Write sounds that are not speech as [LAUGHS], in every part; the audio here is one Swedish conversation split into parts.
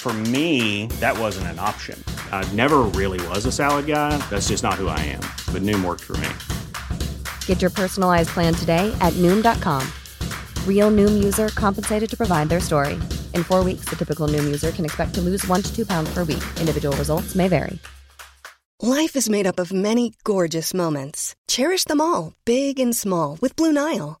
For me, that wasn't an option. I never really was a salad guy. That's just not who I am. But Noom worked for me. Get your personalized plan today at Noom.com. Real Noom user compensated to provide their story. In four weeks, the typical Noom user can expect to lose one to two pounds per week. Individual results may vary. Life is made up of many gorgeous moments. Cherish them all, big and small, with Blue Nile.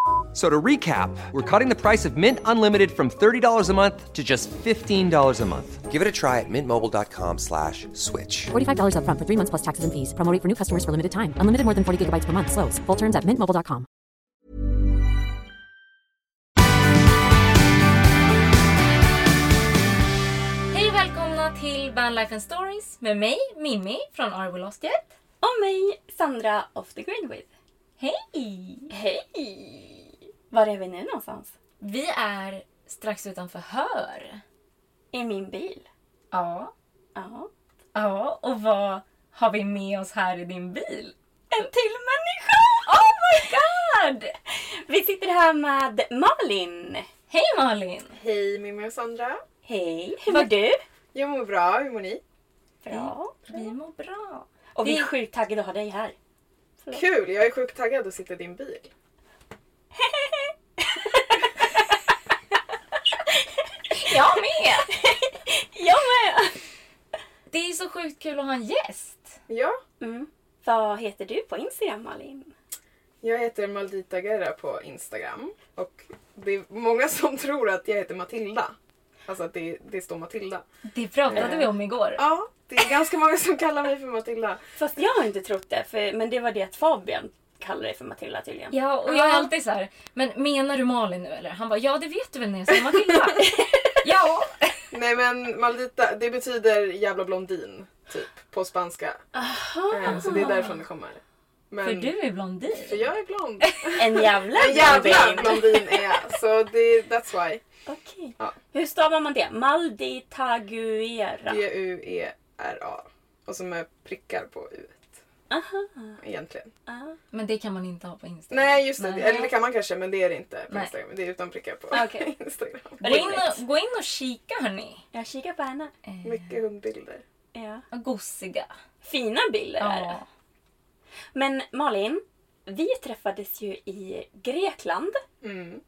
F- So to recap, we're cutting the price of Mint Unlimited from $30 a month to just $15 a month. Give it a try at mintmobile.com slash switch. $45 upfront for three months plus taxes and fees. Promo rate for new customers for limited time. Unlimited more than 40 gigabytes per month. Slows. Full terms at mintmobile.com. Hej och välkomna till Bandlife and Stories med mig, Mimmi från Are We Lost Yet? Och mig, Sandra Off the Grid With. Hej! Hej! Var är vi nu någonstans? Vi är strax utanför Hör. I min bil. Ja. Ja. Ja, och vad har vi med oss här i din bil? En till människa! Oh my god! Vi sitter här med Malin. Hej Malin! Hej Mimmi och Sandra. Hej, hur mår du? Jag mår bra, hur mår ni? Bra. Vi mår bra. Och vi är sjukt taggade att ha dig här. Kul, jag är sjukt taggad att sitta i din bil. [LAUGHS] Jag med! [LAUGHS] Jag med! Det är så sjukt kul att ha en gäst. Ja, Mm. Vad heter du på Instagram Malin? jag heter Maldita Guerra på Instagram. Och det är många som tror att jag heter Matilda. Alltså att det, det står Matilda. Det pratade vi om igår. Ja, det är ganska många som kallar mig för Matilda. Fast jag har inte trott det, för, men det var det att Fabian kallade dig för Matilda tydligen. Ja, och jag är alltid så här, men menar du Malin nu eller? Han bara, ja det vet du väl när jag säger Matilda? [LAUGHS] ja. Nej men Maldita, det betyder jävla blondin. Typ, på spanska. Aha. Eh, Så det är därifrån det kommer. Men, För du är blondin. För jag är blond. En jävla En jävla blondin. blondin är jag. Så det, that's why. Okej. Ja. Hur stavar man det? Malditaguera. D-U-E-R-A. Och så med prickar på u Aha. egentligen. Ah. Men det kan man inte ha på Instagram. Nej just det, Nej. eller det kan man kanske men det är det inte på Nej. Instagram. Det är utan prickar på Okej. [LAUGHS] Instagram. Gå in, och, gå in och kika hörni. Jag kikar på henne. Mycket hundbilder. Ja. Vad Gosiga. Fina bilder är det. Ja. Men Malin, vi träffades ju i Grekland. Mm.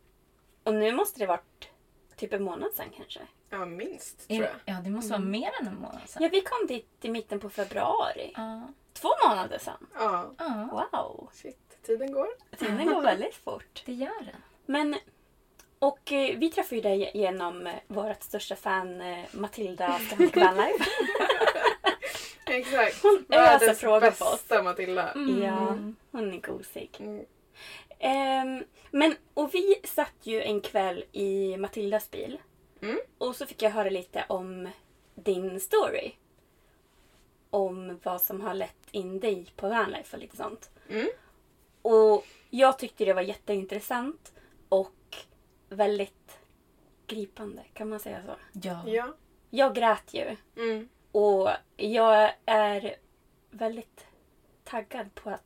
Och nu måste det varit typ en månad sedan kanske. Ja minst tror jag. ja, det måste vara mer än en månad sedan. Ja, vi kom dit i mitten på februari. Ja. Två månader sedan. Ja, Wow. shit. Tiden går. Tiden går väldigt fort. det gör den. Men, och eh, vi träffade ju dig genom eh, vårt största fan eh, Matilda Scandic Vanlife. [LAUGHS] Exakt. Hon öser Världens frågor på oss. bästa Matilda. Ja, hon är gosig. Mm. Ehm, men, och vi satt ju en kväll i Matildas bil. Mm. Och så fick jag höra lite om din story. Om vad som har lett in dig på Vanlife och lite sånt. Mm. Och jag tyckte det var jätteintressant och väldigt gripande, kan man säga så? Ja. Ja. Jag grät ju. Mm. Och jag är väldigt taggad på att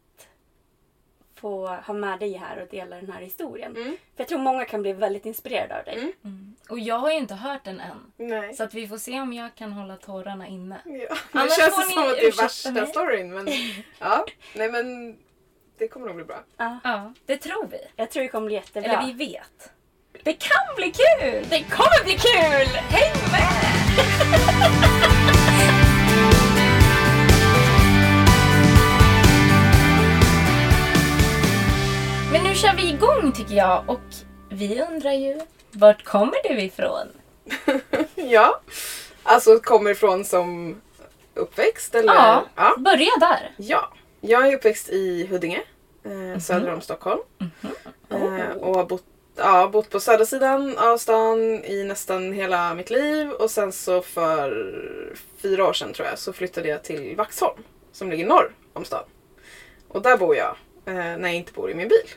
få ha med dig här och dela den här historien. Mm. För jag tror många kan bli väldigt inspirerade av dig. Mm. Och jag har ju inte hört den än. Nej. Så att vi får se om jag kan hålla tårarna inne. Ja. Det Annars känns det ni som att det är värsta mig. storyn men [LAUGHS] ja, nej men det kommer nog bli bra. Ja, det tror vi. Jag tror det kommer bli jättebra. Eller vi vet. Det kan bli kul! Det kommer bli kul! Häng med! [LAUGHS] Men nu kör vi igång tycker jag och vi undrar ju, vart kommer du ifrån? [LAUGHS] Ja, alltså kommer ifrån som uppväxt eller? Ja, ja. börja där. Ja, jag är uppväxt i Huddinge, eh, söder om Stockholm. Eh, och har bott, ja, bott på södra sidan av stan i nästan hela mitt liv. Och sen så för fyra år sedan tror jag så flyttade jag till Vaxholm som ligger norr om stan. Och där bor jag när jag inte bor i min bil.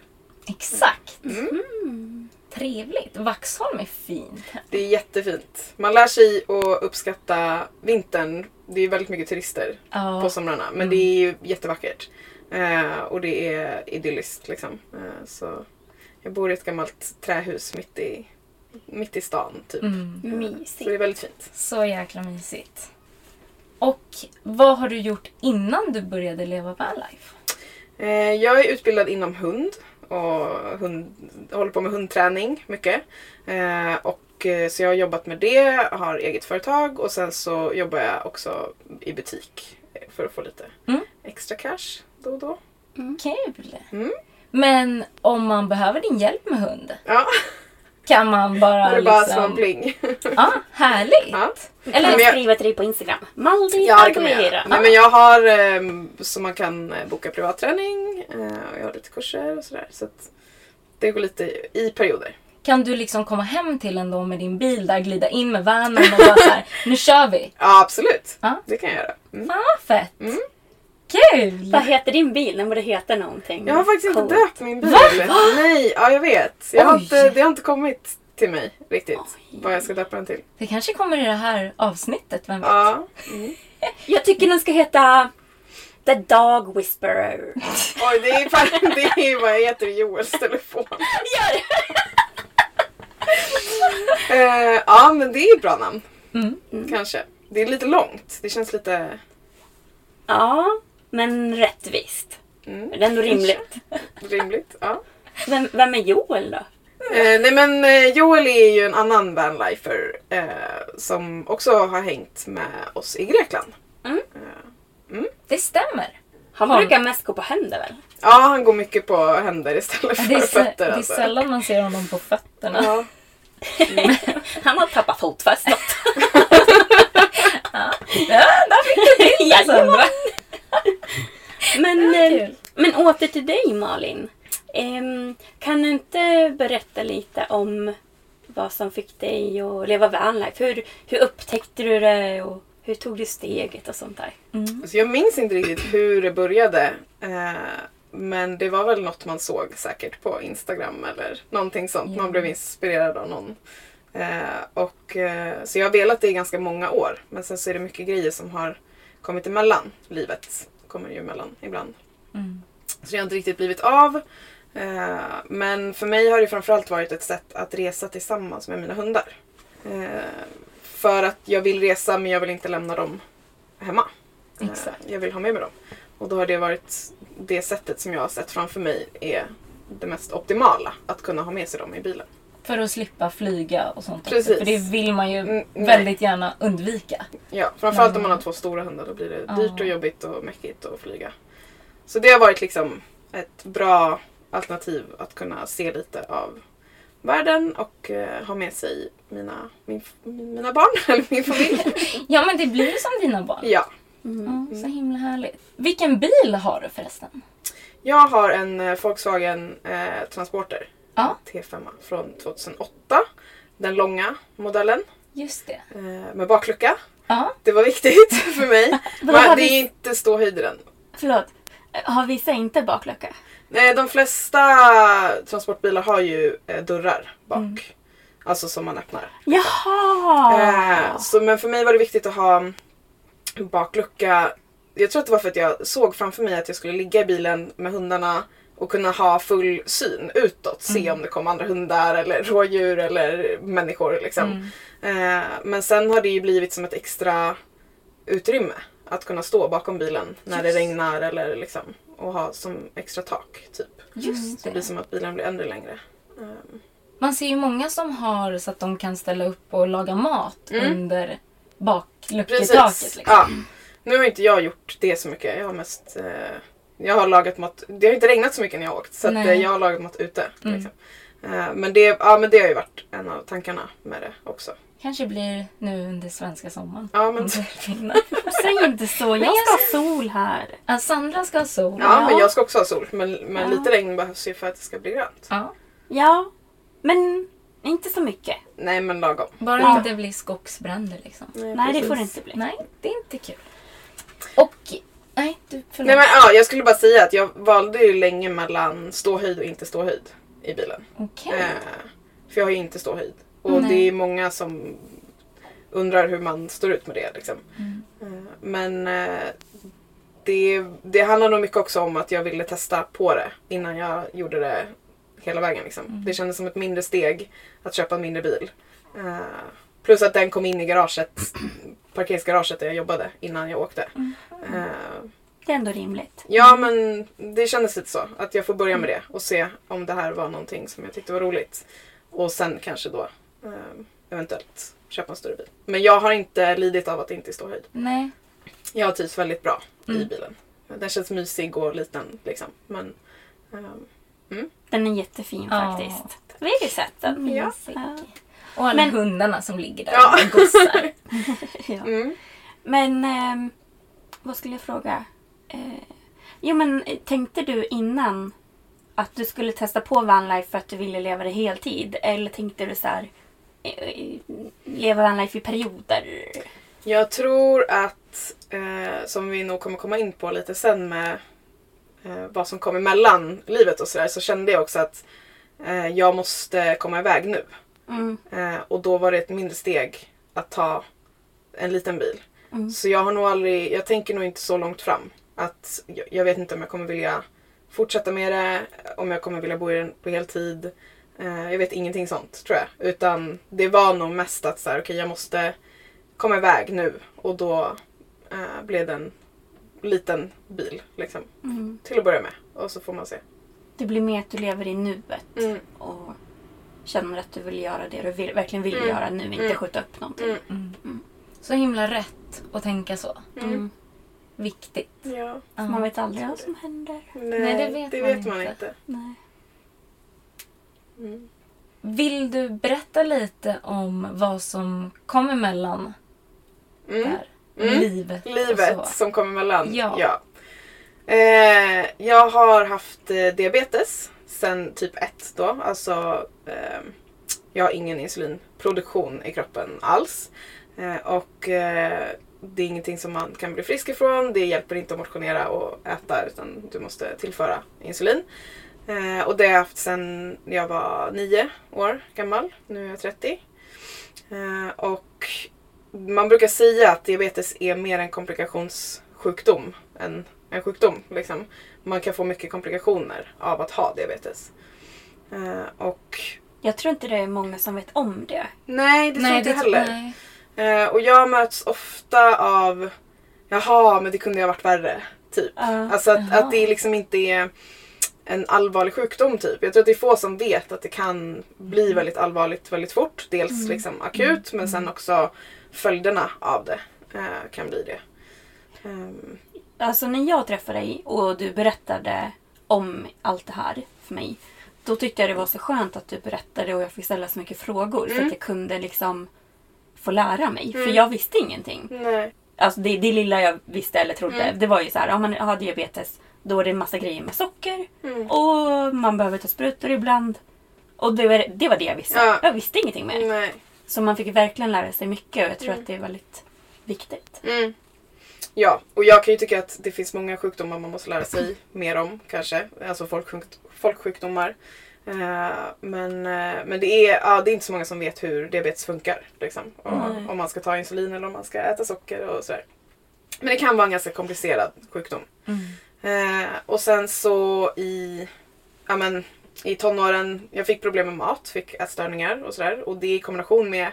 Exakt. Mm. Trevligt. Vaxholm är fint. Det är jättefint. Man lär sig att uppskatta vintern. Det är väldigt mycket turister Ja. på somrarna. Men det är ju jättevackert. Eh, och det är idylliskt liksom. Eh, så jag bor i ett gammalt trähus mitt i, mitt i stan typ. Mm. Så det är Mysigt. väldigt fint. Så jäkla mysigt. Och vad har du gjort innan du började leva vanlife? Eh, jag är utbildad inom hund och hund, håller på med hundträning mycket. Eh, och, eh, så jag har jobbat med det, har eget företag och sen så jobbar jag också i butik för att få lite Mm. extra cash då och då. Kul! Mm. Men om man behöver din hjälp med hund, Ja, kan man bara det är bara liksom... pling. Ja, härligt! Ja. Eller jag- skriva till dig på Instagram. Maldi Ja, det. Aguilera. Nej, men jag har eh, så man kan eh, boka privatträning eh, och jag har lite kurser och sådär. Så det går lite i perioder. Kan du liksom komma hem till en då med din bil där, glida in med vanen och bara såhär, nu kör vi! Ja, absolut. Ja. Det kan jag göra. Mm. Fan fett! Mm. Kul! Vad heter din bil? Den borde heta någonting. Jag har faktiskt inte coolt. döpt min bil. Nej, ja jag vet. Jag har Oj. inte, det har inte kommit till mig riktigt. Vad jag ska döpa den till. Det kanske kommer i det här avsnittet, vem vet? Ja. Jag tycker den ska heta The Dog Whisperer. [LAUGHS] Oj, det är, fan, [LAUGHS] det är vad jag heter i Joels telefon. Gör [LAUGHS] det! Eh, ja, men det är ett bra namn. Mm. Kanske. Det är lite långt. Det känns lite... Ja, men rättvist. Mm, Det är ändå rimligt. rimligt. Ja. Vem, vem är Joel då? Eh, nej men eh, Joel är ju en annan vanlifer eh, som också har hängt med oss i Grekland. Mm. Eh, Det stämmer. Han brukar mest gå på händer väl? ja, han går mycket på händer istället för Det är, fötter. det är alltså. sällan man ser honom på fötterna. Ja. [LAUGHS] Han har tappat fotfästet. [LAUGHS] Ja, där fick du till det Sandra. [LAUGHS] Men, eh, men åter till dig Malin. Kan du inte berätta lite om vad som fick dig att leva vanlife? Hur, hur upptäckte du det och hur tog du steget och sånt där? Alltså, jag minns inte riktigt hur det började. Eh, men det var väl något man såg säkert på Instagram eller någonting sånt. Man blev inspirerad av någon. Eh, och, eh, så jag har velat det i ganska många år. Men sen så är det mycket grejer som har kommit emellan. Livet kommer ju emellan ibland. Mm. Så det har inte riktigt blivit av. Eh, men för mig har det framförallt varit ett sätt att resa tillsammans med mina hundar. Eh, för att jag vill resa men jag vill inte lämna dem hemma. Eh, Exakt. Jag vill ha med mig dem. Och då har det varit det sättet som jag har sett framför mig är det mest optimala. Att kunna ha med sig dem i bilen. För att slippa flyga och sånt också. Precis. För det vill man ju Mm, nej. väldigt gärna undvika. Ja, framförallt om Mm. man har två stora hundar då blir det Ja. dyrt och jobbigt och mäckigt att flyga. Så det har varit liksom ett bra alternativ att kunna se lite av världen och eh, ha med sig mina, min, mina barn, [LAUGHS] eller min familj. [LAUGHS] Ja men det blir ju som dina barn. ja. Ja, så himla härligt. Vilken bil har du förresten? Jag har en eh, Volkswagen eh, Transporter Ja. T5 från 2008. Den långa modellen Just det. eh, med baklucka. Ja. Det var viktigt [LAUGHS] för mig. [LAUGHS] Men det är inte ståhöjd i den. Förlåt, har vissa inte baklucka? Nej, de flesta transportbilar har ju eh, dörrar bak. Mm. Alltså som man öppnar. Jaha! Eh, så, men för mig var det viktigt att ha baklucka. Jag tror att det var för att jag såg framför mig att jag skulle ligga i bilen med hundarna och kunna ha full syn utåt. Se om det kommer andra hundar eller rådjur eller människor. Liksom. Eh, men sen har det ju blivit som ett extra utrymme att kunna stå bakom bilen när det regnar eller liksom och ha som extra tak. Typ. Just Så det blir det. som att bilen blir ännu längre. Ehm, Man ser ju många som har så att de kan ställa upp och laga mat under baklucketaket. Liksom. Ja. Nu har inte jag gjort det så mycket. Jag har mest eh, jag har lagat mat. Det har inte regnat så mycket när jag har åkt så att, Nej. eh, jag har lagat mat ute. Mm. Liksom. Eh, men, det, ja, men det har ju varit en av tankarna med det också. Kanske blir nu under svenska sommaren. Ja, men, det. [LAUGHS] Säg inte så, jag ska ha sol här. Ja, Sandra ska ha sol. ja, men jag ska också ha sol. Men, men Ja. lite regn behövs ju för att det ska bli grönt. Ja. Ja, men inte så mycket. Nej men lagom. Bara Ja. det inte blir skogsbränder liksom. Nej, det precis. får det inte bli. Nej, det är inte kul. Och... Nej, du förlåt. Nej men ja, jag skulle bara säga att jag valde ju länge mellan ståhöjd och inte ståhöjd i bilen. Okej. Eh, för jag har ju inte ståhöjd. Och Nej. det är många som undrar hur man står ut med det. Liksom. Mm. Eh, men eh, det, det handlar nog mycket också om att jag ville testa på det innan jag gjorde det hela vägen. Liksom. Mm. Det kändes som ett mindre steg att köpa en mindre bil. Eh, plus att den kom in i garaget, parkeringsgaraget där jag jobbade innan jag åkte. Mm. Eh, Det är ändå rimligt. Ja men det kändes lite så. Att jag får börja med det och se om det här var någonting som jag tyckte var roligt. Och sen kanske då eh, eventuellt köpa en större bil. Men jag har inte lidit av att inte står höjd. Nej. Jag har trivts väldigt bra i Mm. bilen. Den känns mysig och liten liksom. Men ehm, Den är jättefin faktiskt. Vi har ju sett den. Ja. Och alla Men- hundarna som ligger där Ja. och gossar. [LAUGHS] Ja. [LAUGHS] mm. Men ehm, vad skulle jag fråga? Eh, jo men eh, tänkte du innan att du skulle testa på vanlife för att du ville leva det heltid? Eller tänkte du så här eh, leva vanlife i perioder? Jag tror att, eh, som vi nog kommer komma in på lite sen med eh, vad som kom emellan livet och sådär, så kände jag också att eh, jag måste komma iväg nu. Mm. Eh, och då var det ett mindre steg att ta en liten bil. Mm. Så jag har nog aldrig, jag tänker nog inte så långt fram. Att jag, jag vet inte om jag kommer vilja fortsätta med det, om jag kommer vilja bo i den på heltid. Eh, jag vet ingenting sånt tror jag. Utan det var nog mest att så här, okej jag måste komma iväg nu. Och då eh, blev det en liten bil liksom. Mm. Till att börja med. Och så får man se. Det blir mer att du lever i nuet Mm. och känner att du vill göra det du vill, verkligen vill Mm. göra nu, inte Mm. skjuta upp någonting. Mm. Så himla rätt att tänka så. Mm. Viktigt. Ja. Ja. Man vet aldrig vad som händer. Nej, det vet det man vet man inte. inte. Nej. Mm. Vill du berätta lite om vad som kom emellan Mm. där? Mm. Livet Livet som kom emellan. Ja. Eh, jag har haft eh, diabetes sen typ 1 då. Alltså eh, jag har ingen insulinproduktion i kroppen alls. Eh, och eh, det är ingenting som man kan bli frisk ifrån. Det hjälper inte att motionera och äta utan du måste tillföra insulin. Eh, och det har jag haft sen jag var 9 år gammal. Nu är jag 30. Eh, och man brukar säga att diabetes är mer en komplikationssjukdom än en sjukdom. Liksom. Man kan få mycket komplikationer av att ha diabetes. Eh, och Jag tror inte det är många som vet om det. nej, det tror inte jag heller. Eh, och jag möts ofta av Jaha, men det kunde ju ha varit värre. Typ. Ja. Alltså att, Jaha. att det liksom inte är en allvarlig sjukdom typ. Jag tror att det är få som vet att det kan bli väldigt allvarligt väldigt fort. Dels liksom akut men sen också följderna av det eh, kan bli det. Ehm, Alltså när jag träffade dig och du berättade om allt det här för mig. Då tyckte jag det var så skönt att du berättade och jag fick ställa så mycket frågor. Mm. att jag kunde liksom få lära mig. För jag visste ingenting. nej. Alltså det, det lilla jag visste eller trodde. Mm. Det var ju så här, om man har diabetes. Då är det en massa grejer med socker. Mm. Och man behöver ta sprutor ibland. Och det var det, var det jag visste. Ja. Jag visste ingenting mer. nej. Så man fick verkligen lära sig mycket och jag tror att det är väldigt viktigt. Mm. Ja, och jag kan ju tycka att det finns många sjukdomar man måste lära sig mer om kanske. Alltså folksjuk- folksjukdomar. Eh, men eh, men det, är, ja, det är inte så många som vet hur diabetes funkar. Liksom. Och, om man ska ta insulin eller om man ska äta socker och sådär. Men det kan vara en ganska komplicerad sjukdom. Mm. Eh, och sen så i ja men i tonåren, jag fick problem med mat, fick ätstörningar och sådär. Och det i kombination med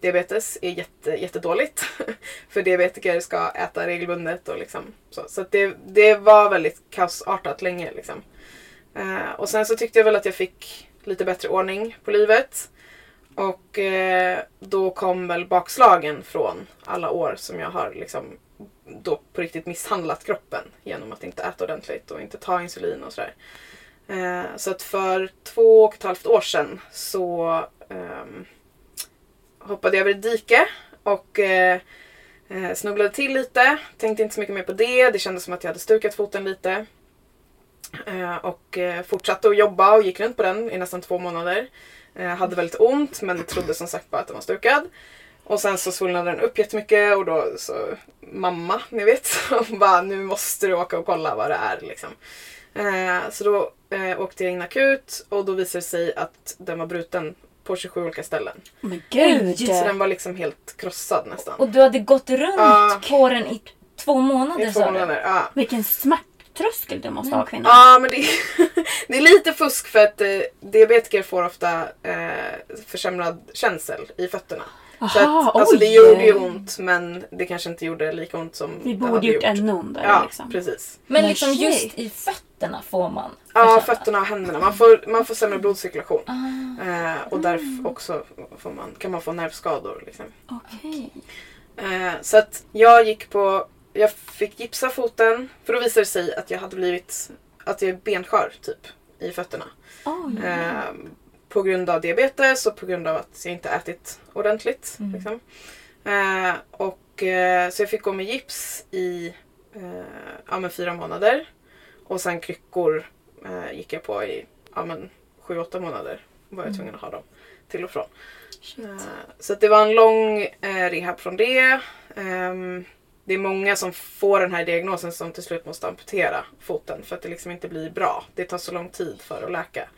diabetes är jätte, jättedåligt. [LAUGHS] För diabetiker ska äta regelbundet och liksom så. Så det, det var väldigt kaosartat länge liksom. Eh, och sen så tyckte jag väl att jag fick lite bättre ordning på livet. Och eh, då kom väl bakslagen från alla år som jag har liksom då på riktigt misshandlat kroppen genom att inte äta ordentligt och inte ta insulin och sådär. Eh, så att för två och ett halvt år sedan så ehm, hoppade jag över ett dike och eh, eh, snubblade till lite. Tänkte inte så mycket mer på det. Det kändes som att jag hade stukat foten lite. Eh, och eh, fortsatte att jobba och gick runt på den i nästan två månader. Eh, hade väldigt ont men trodde som sagt bara att den var stukad. Och sen så svullnade den upp jättemycket och då så mamma, ni vet, [LAUGHS] hon bara nu måste du åka och kolla vad det är liksom. Eh, så då eh, åkte jag in akut och då visade det sig att den var bruten på 27 olika ställen. Men gud! Så den var liksom helt krossad nästan. Och du hade gått runt Ja. på den i två månader I två sa du? månader. Ja. Vilken smärttröskel du måste ha kvinna. Ja men det, [LAUGHS] det är lite fusk för att eh, diabetiker får ofta eh, försämrad känsel i fötterna. Så Aha, att, alltså det gjorde ju ont men det kanske inte gjorde lika ont som Vi borde hade gjort gjort. ännu ondare Ja liksom. precis. Men Men liksom shit. just i fötterna får man Ja försämra. fötterna och händerna. Man får, man får sämre blodcirkulation. Ah, Eh, och därför också får man, kan man få nervskador. Liksom. Okej. Eh, så att jag gick på, jag fick gipsa foten för då visade det sig att jag hade blivit, att jag är benskör typ i fötterna. Oj. Eh, på grund av diabetes och på grund av att jag inte ätit ordentligt. Mm. Liksom. Eh, och, eh, så jag fick gå med gips i eh, ja, men fyra månader. Och sen kryckor eh, gick jag på i ja, men sju, åtta månader. Var jag tvungen att ha dem till och från. Eh, så det var en lång eh, rehab från det. Ehm, det är många som får den här diagnosen som till slut måste amputera foten för att det liksom inte blir bra. Det tar så lång tid för att läka.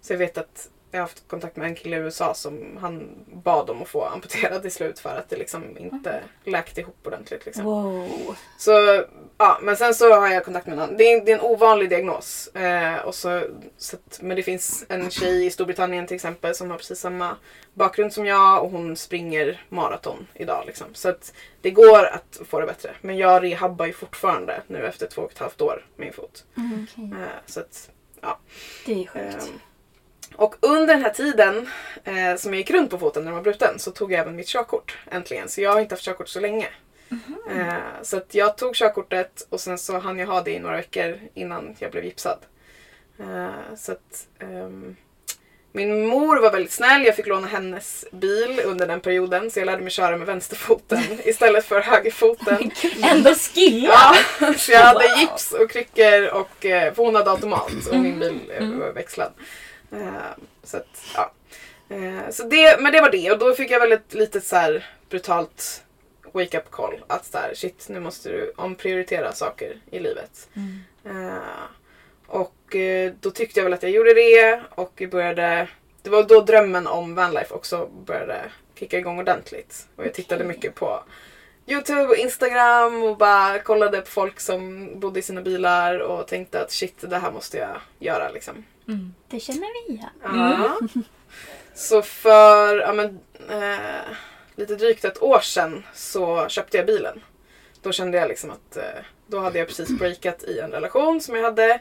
Så jag vet att jag har haft kontakt med en kille i USA som han bad om att få amputerad till slut för att det liksom inte läkte ihop ordentligt. Liksom. Wow. Så, ja, men sen så har jag kontakt med annan. Det är, det är en ovanlig diagnos. Eh, och så, så att, men det finns en tjej i Storbritannien till exempel som har precis samma bakgrund som jag och hon springer maraton idag. Liksom. Så att det går att få det bättre. Men jag rehabbar ju fortfarande nu efter två och ett halvt år min fot. Okej. Eh, så att, Det är sjukt. Ehm, och under den här tiden eh, som jag gick runt på foten när den var bruten så tog jag även mitt körkort äntligen. Så jag har inte haft körkort så länge. Eh, så att jag tog körkortet och sen så hann jag ha det i några veckor innan jag blev gipsad. Eh, så att, ehm, min mor var väldigt snäll. Jag fick låna hennes bil under den perioden så jag lärde mig köra med vänsterfoten [LAUGHS] istället för högerfoten. Ändå skilja! Ja, så jag hade gips och kryckor och eh, hon hade automat och min bil eh, Mm. var växlad. Eh, så att, ja. Eh, så det, men det var det och då fick jag väl ett litet så här brutalt wake up call. Att så här, shit nu måste du omprioritera saker i livet. Eh, och då tyckte jag väl att jag gjorde det och började det var då drömmen om vanlife också började kicka igång ordentligt. Och jag tittade mycket på Youtube och Instagram och bara kollade på folk som bodde i sina bilar och tänkte att shit det här måste jag göra liksom. Det känner vi igen. Ja. Så för ja, men, eh, lite drygt ett år sedan så köpte jag bilen. Då kände jag liksom att eh, då hade jag precis breakat i en relation som jag hade.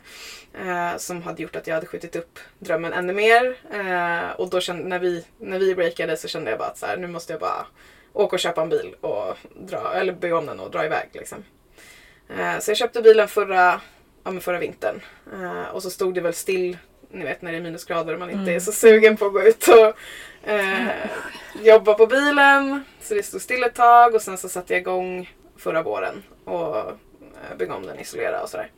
Eh, som hade gjort att jag hade skjutit upp drömmen ännu mer. Eh, och då kände, när, vi, när vi breakade så kände jag bara att så här, nu måste jag bara åka och köpa en bil och dra, eller bygga om den och dra iväg. Liksom. Eh, så jag köpte bilen förra, ja, förra vintern. Eh, och så stod det väl still, ni vet när det är minusgrader och man inte är så sugen på att gå ut och eh, [LAUGHS] jobba på bilen. Så det stod still ett tag och sen så satte jag igång förra våren och eh, bygga om den, isolera och sådär.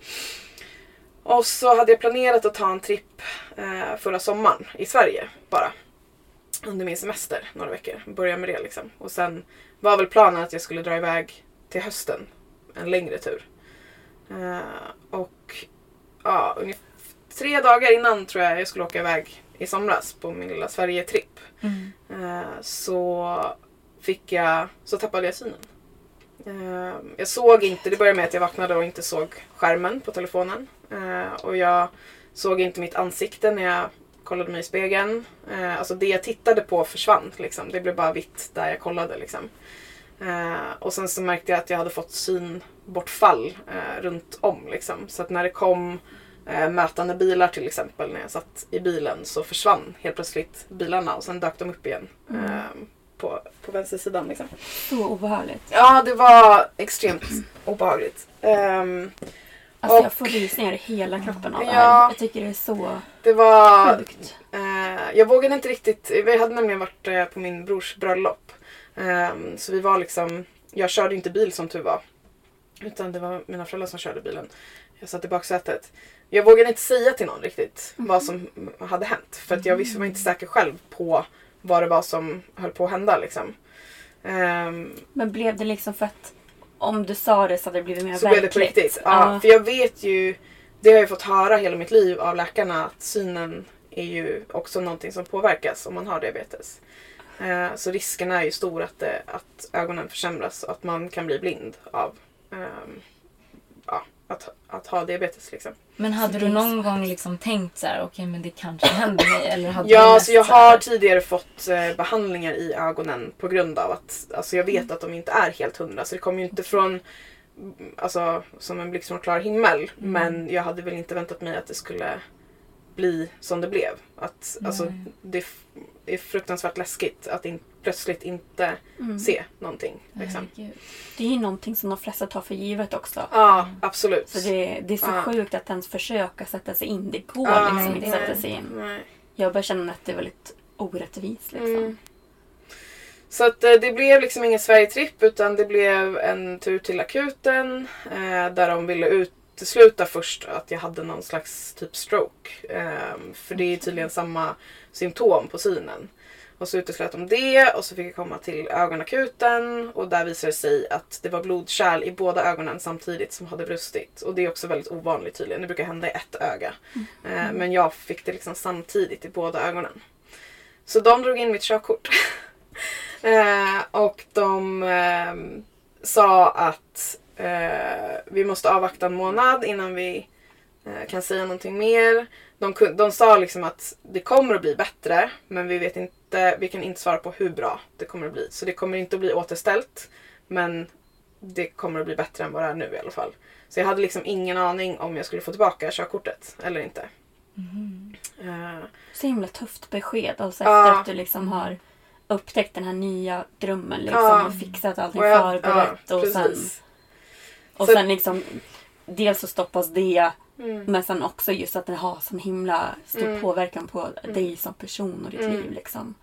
Och så hade jag planerat att ta en tripp eh, förra sommaren i Sverige bara. Under min semester några veckor. Börja med det liksom. Och sen var väl planen att jag skulle dra iväg till hösten. En längre tur. Eh, och ja, ungefär tre dagar innan tror jag jag skulle åka iväg i somras på min lilla Sverige-tripp. Eh, så fick jag, så tappade jag synen. Eh, jag såg inte, det började med att jag vaknade och inte såg skärmen på telefonen. Och jag såg inte mitt ansikte när jag kollade mig i spegeln. Eh, alltså det jag tittade på försvann. Liksom. Det blev bara vitt där jag kollade. Liksom. Eh, och sen så märkte jag att jag hade fått synbortfall eh, runt om. Liksom. Så att när det kom eh, mötande bilar till exempel när jag satt i bilen så försvann helt plötsligt bilarna och sen dök de upp igen. Mm. Eh, på, på vänstersidan liksom. Så obehagligt. Ja, det var extremt obehagligt. Alltså Och- jag får rysningar i hela kroppen av det Ja. här. Jag tycker det är så det var... sjukt. Eh, jag vågade inte riktigt. Vi hade nämligen varit eh, på min brors bröllop. Ehm, så vi var liksom... Jag körde inte bil som tur var. Utan det var mina föräldrar som körde bilen. Jag satt i baksätet. Jag vågade inte säga till någon riktigt vad som hade hänt. För att jag visste, var inte säker själv på vad det var som höll på att hända. Liksom. Ehm, Men blev det liksom för att om du sa det så hade det blivit mer så blev verkligt? det på riktigt. Ja, För jag vet ju, det har jag fått höra hela mitt liv av läkarna att synen är ju också någonting som påverkas om man har diabetes. Eh, så risken är ju stor att, det, att ögonen försämras och att man kan bli blind av ehm, ja, att, att ha diabetes. Liksom. Men hade du någon gång liksom tänkt så här, okej men det kanske händer mig? Eller hade Ja, mest så jag så har tidigare fått eh, behandlingar i ögonen på grund av att alltså jag vet att de inte är helt hundra. Så det kommer ju inte från mm, alltså, som en blixt från klar himmel. Men jag hade väl inte väntat mig att det skulle bli som det blev. Att, alltså, det, är fruktansvärt läskigt att in, plötsligt inte Mm. se någonting. Liksom. Det är ju någonting som de flesta tar för givet också. Ja, absolut. Så det, det är så Ja. sjukt att ens försöka sätta sig in. Det går Ja, liksom inte nej, sätta sig in. nej. Jag börjar känna att det är väldigt orättvist liksom. Mm. Så att eh, det blev liksom ingen Sverigetripp utan det blev en tur till akuten eh, där de ville utesluta först att jag hade någon slags typ stroke. Eh, för det är tydligen samma symptom på synen. Och så uteslöt de det och så fick jag komma till ögonakuten och där visade det sig att det var blodkärl i båda ögonen samtidigt som hade brustit. Och det är också väldigt ovanligt tydligen. Det brukar hända i ett öga. Eh, men jag fick det liksom samtidigt i båda ögonen. Så de drog in mitt körkort. [LAUGHS] eh, och de ehm, sa att eh, vi måste avvakta en månad innan vi eh, kan säga någonting mer. De, de sa liksom att det kommer att bli bättre men vi vet inte, vi kan inte svara på hur bra det kommer att bli. Så det kommer inte att bli återställt men det kommer att bli bättre än vad det är nu i alla fall. Så jag hade liksom ingen aning om jag skulle få tillbaka körkortet eller inte. Eh, Så himla tufft besked. Alltså efter att du liksom har upptäckt den här nya drömmen liksom, Ja. och fixat allting och jag- förberett. och sen, precis. Och Så- sen liksom dels så stoppas det Mm. men sen också just att det har sån himla stor Mm. påverkan på dig som person och ditt Mm. liv. Liksom.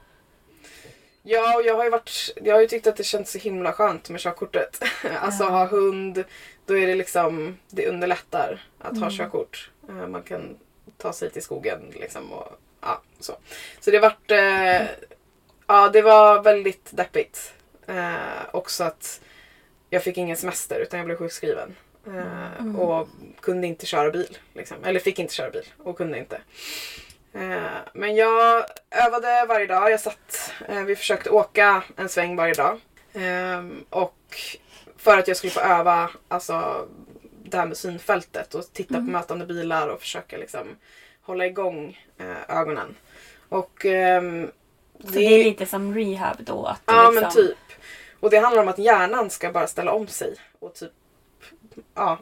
Ja, och jag har ju varit, jag har ju tyckt att det känns så himla skönt med körkortet. [LAUGHS] alltså ha hund, då är det liksom, det underlättar att ha körkort. Eh, Man kan ta sig till skogen liksom och ja, så. Så det vart, eh, ja det var väldigt deppigt. Eh, också att jag fick ingen semester utan jag blev sjukskriven. Eh, Och kunde inte köra bil. Liksom. Eller fick inte köra bil och kunde inte. Eh, Men jag övade varje dag. Jag satt, eh, vi försökte åka en sväng varje dag. Ehm, Och för att jag skulle få öva alltså, det här med synfältet och titta på mötande bilar och försöka liksom, hålla igång ögonen. Och ehm, Så det är lite som rehab då. Att Ja liksom, men typ. Och det handlar om att hjärnan ska bara ställa om sig och typ ja,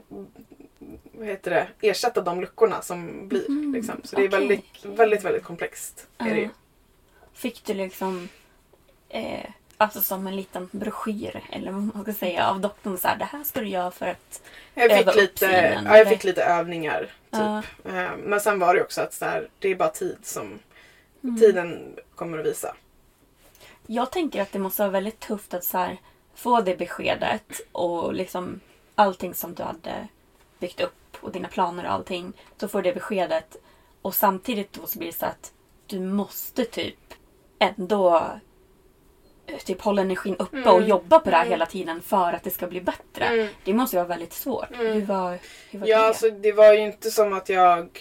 vad heter det, ersätta de luckorna som blir. liksom. Så det är väldigt, väldigt, väldigt komplext. Är det ju. Fick du liksom eh, alltså som en liten broschyr eller vad man ska säga av doktorn så här, det här ska du göra för att Jag öva fick, upp lite, synen, ja, jag eller? fick lite övningar. Typ. Eh, Men sen var det också att så här, det är bara tid som tiden kommer att visa. Jag tänker att det måste vara väldigt tufft att så här, få det beskedet och liksom allting som du hade byggt upp och dina planer och allting. Då får du det beskedet och samtidigt då så blir det så att du måste typ ändå eh, typ hålla energin uppe och jobba på det här hela tiden för att det ska bli bättre. Mm. Det måste ju vara väldigt svårt. Hur var, hur var Ja, det? alltså det var ju inte som att jag...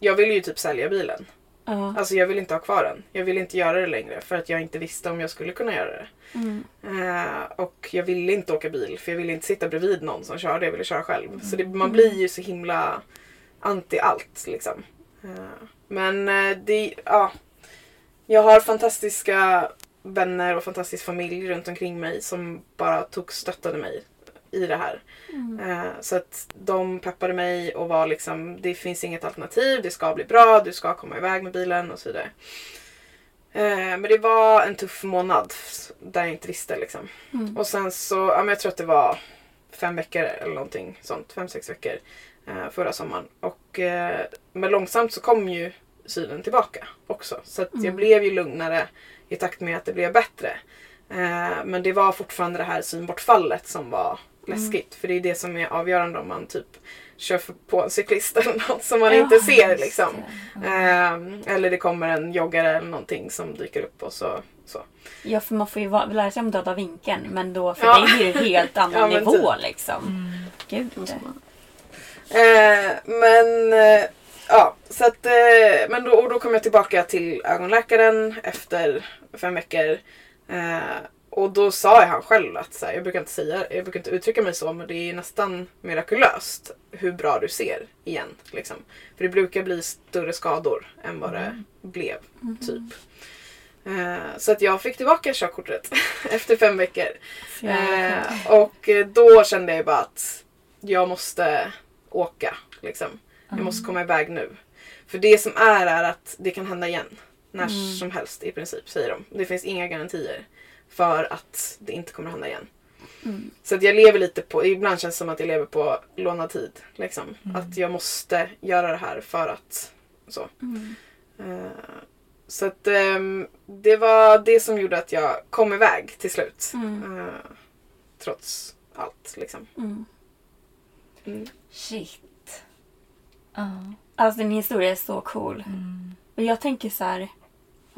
Jag ville ju typ sälja bilen. Ja. Alltså jag ville inte ha kvar den. Jag ville inte göra det längre för att jag inte visste om jag skulle kunna göra det. Mm. Eh, och jag ville inte åka bil för jag ville inte sitta bredvid någon som körde. Jag ville köra själv. Så det, man blir ju så himla anti allt liksom. Eh, men eh, det, ja. Jag har fantastiska vänner och fantastisk familj runt omkring mig som bara tog stöttade mig i det här. Eh, så att de peppade mig och var liksom det finns inget alternativ, det ska bli bra, du ska komma iväg med bilen och så vidare. Eh, men det var en tuff månad där jag inte visste liksom. Och sen så, ja men jag tror att det var fem veckor eller någonting sånt, fem sex veckor eh, förra sommaren. Och, men långsamt så kom ju synen tillbaka också. Så att jag blev ju lugnare i takt med att det blev bättre. Men det var fortfarande det här synbortfallet som var läskigt. För det är det som är avgörande om man typ kör på en cyklist [LAUGHS] eller något som man Ja, inte ser liksom. det. Eh, eller det kommer en joggare eller någonting som dyker upp och så. så. Ja, för man får ju lära sig om döda vinkeln. Men då för Ja. dig blir det en helt [LAUGHS] annan Ja, nivå typ. liksom. Gud. Eh, men eh, ja, så att, eh, men då, och då kom jag tillbaka till ögonläkaren efter fem veckor. Och då sa jag han själv att så här, jag brukar inte säga, jag brukar inte uttrycka mig så men det är nästan mirakulöst hur bra du ser igen. Liksom. För det brukar bli större skador än vad det blev. typ. Eh, så att jag fick tillbaka körkortet [LAUGHS] efter fem veckor. Eh, och då kände jag bara att jag måste åka. Liksom. Jag måste komma iväg nu. För det som är är att det kan hända igen. När som helst i princip säger de. Det finns inga garantier för att det inte kommer hända igen. Så att jag lever lite på, ibland känns det som att jag lever på lånad tid. Liksom. Att jag måste göra det här för att så. Eh, så att ehm, det var det som gjorde att jag kom iväg till slut. Mm. Eh, trots allt liksom. Mm. Mm. Shit. Ja. Alltså din historia är så cool. Mm. Och jag tänker så här,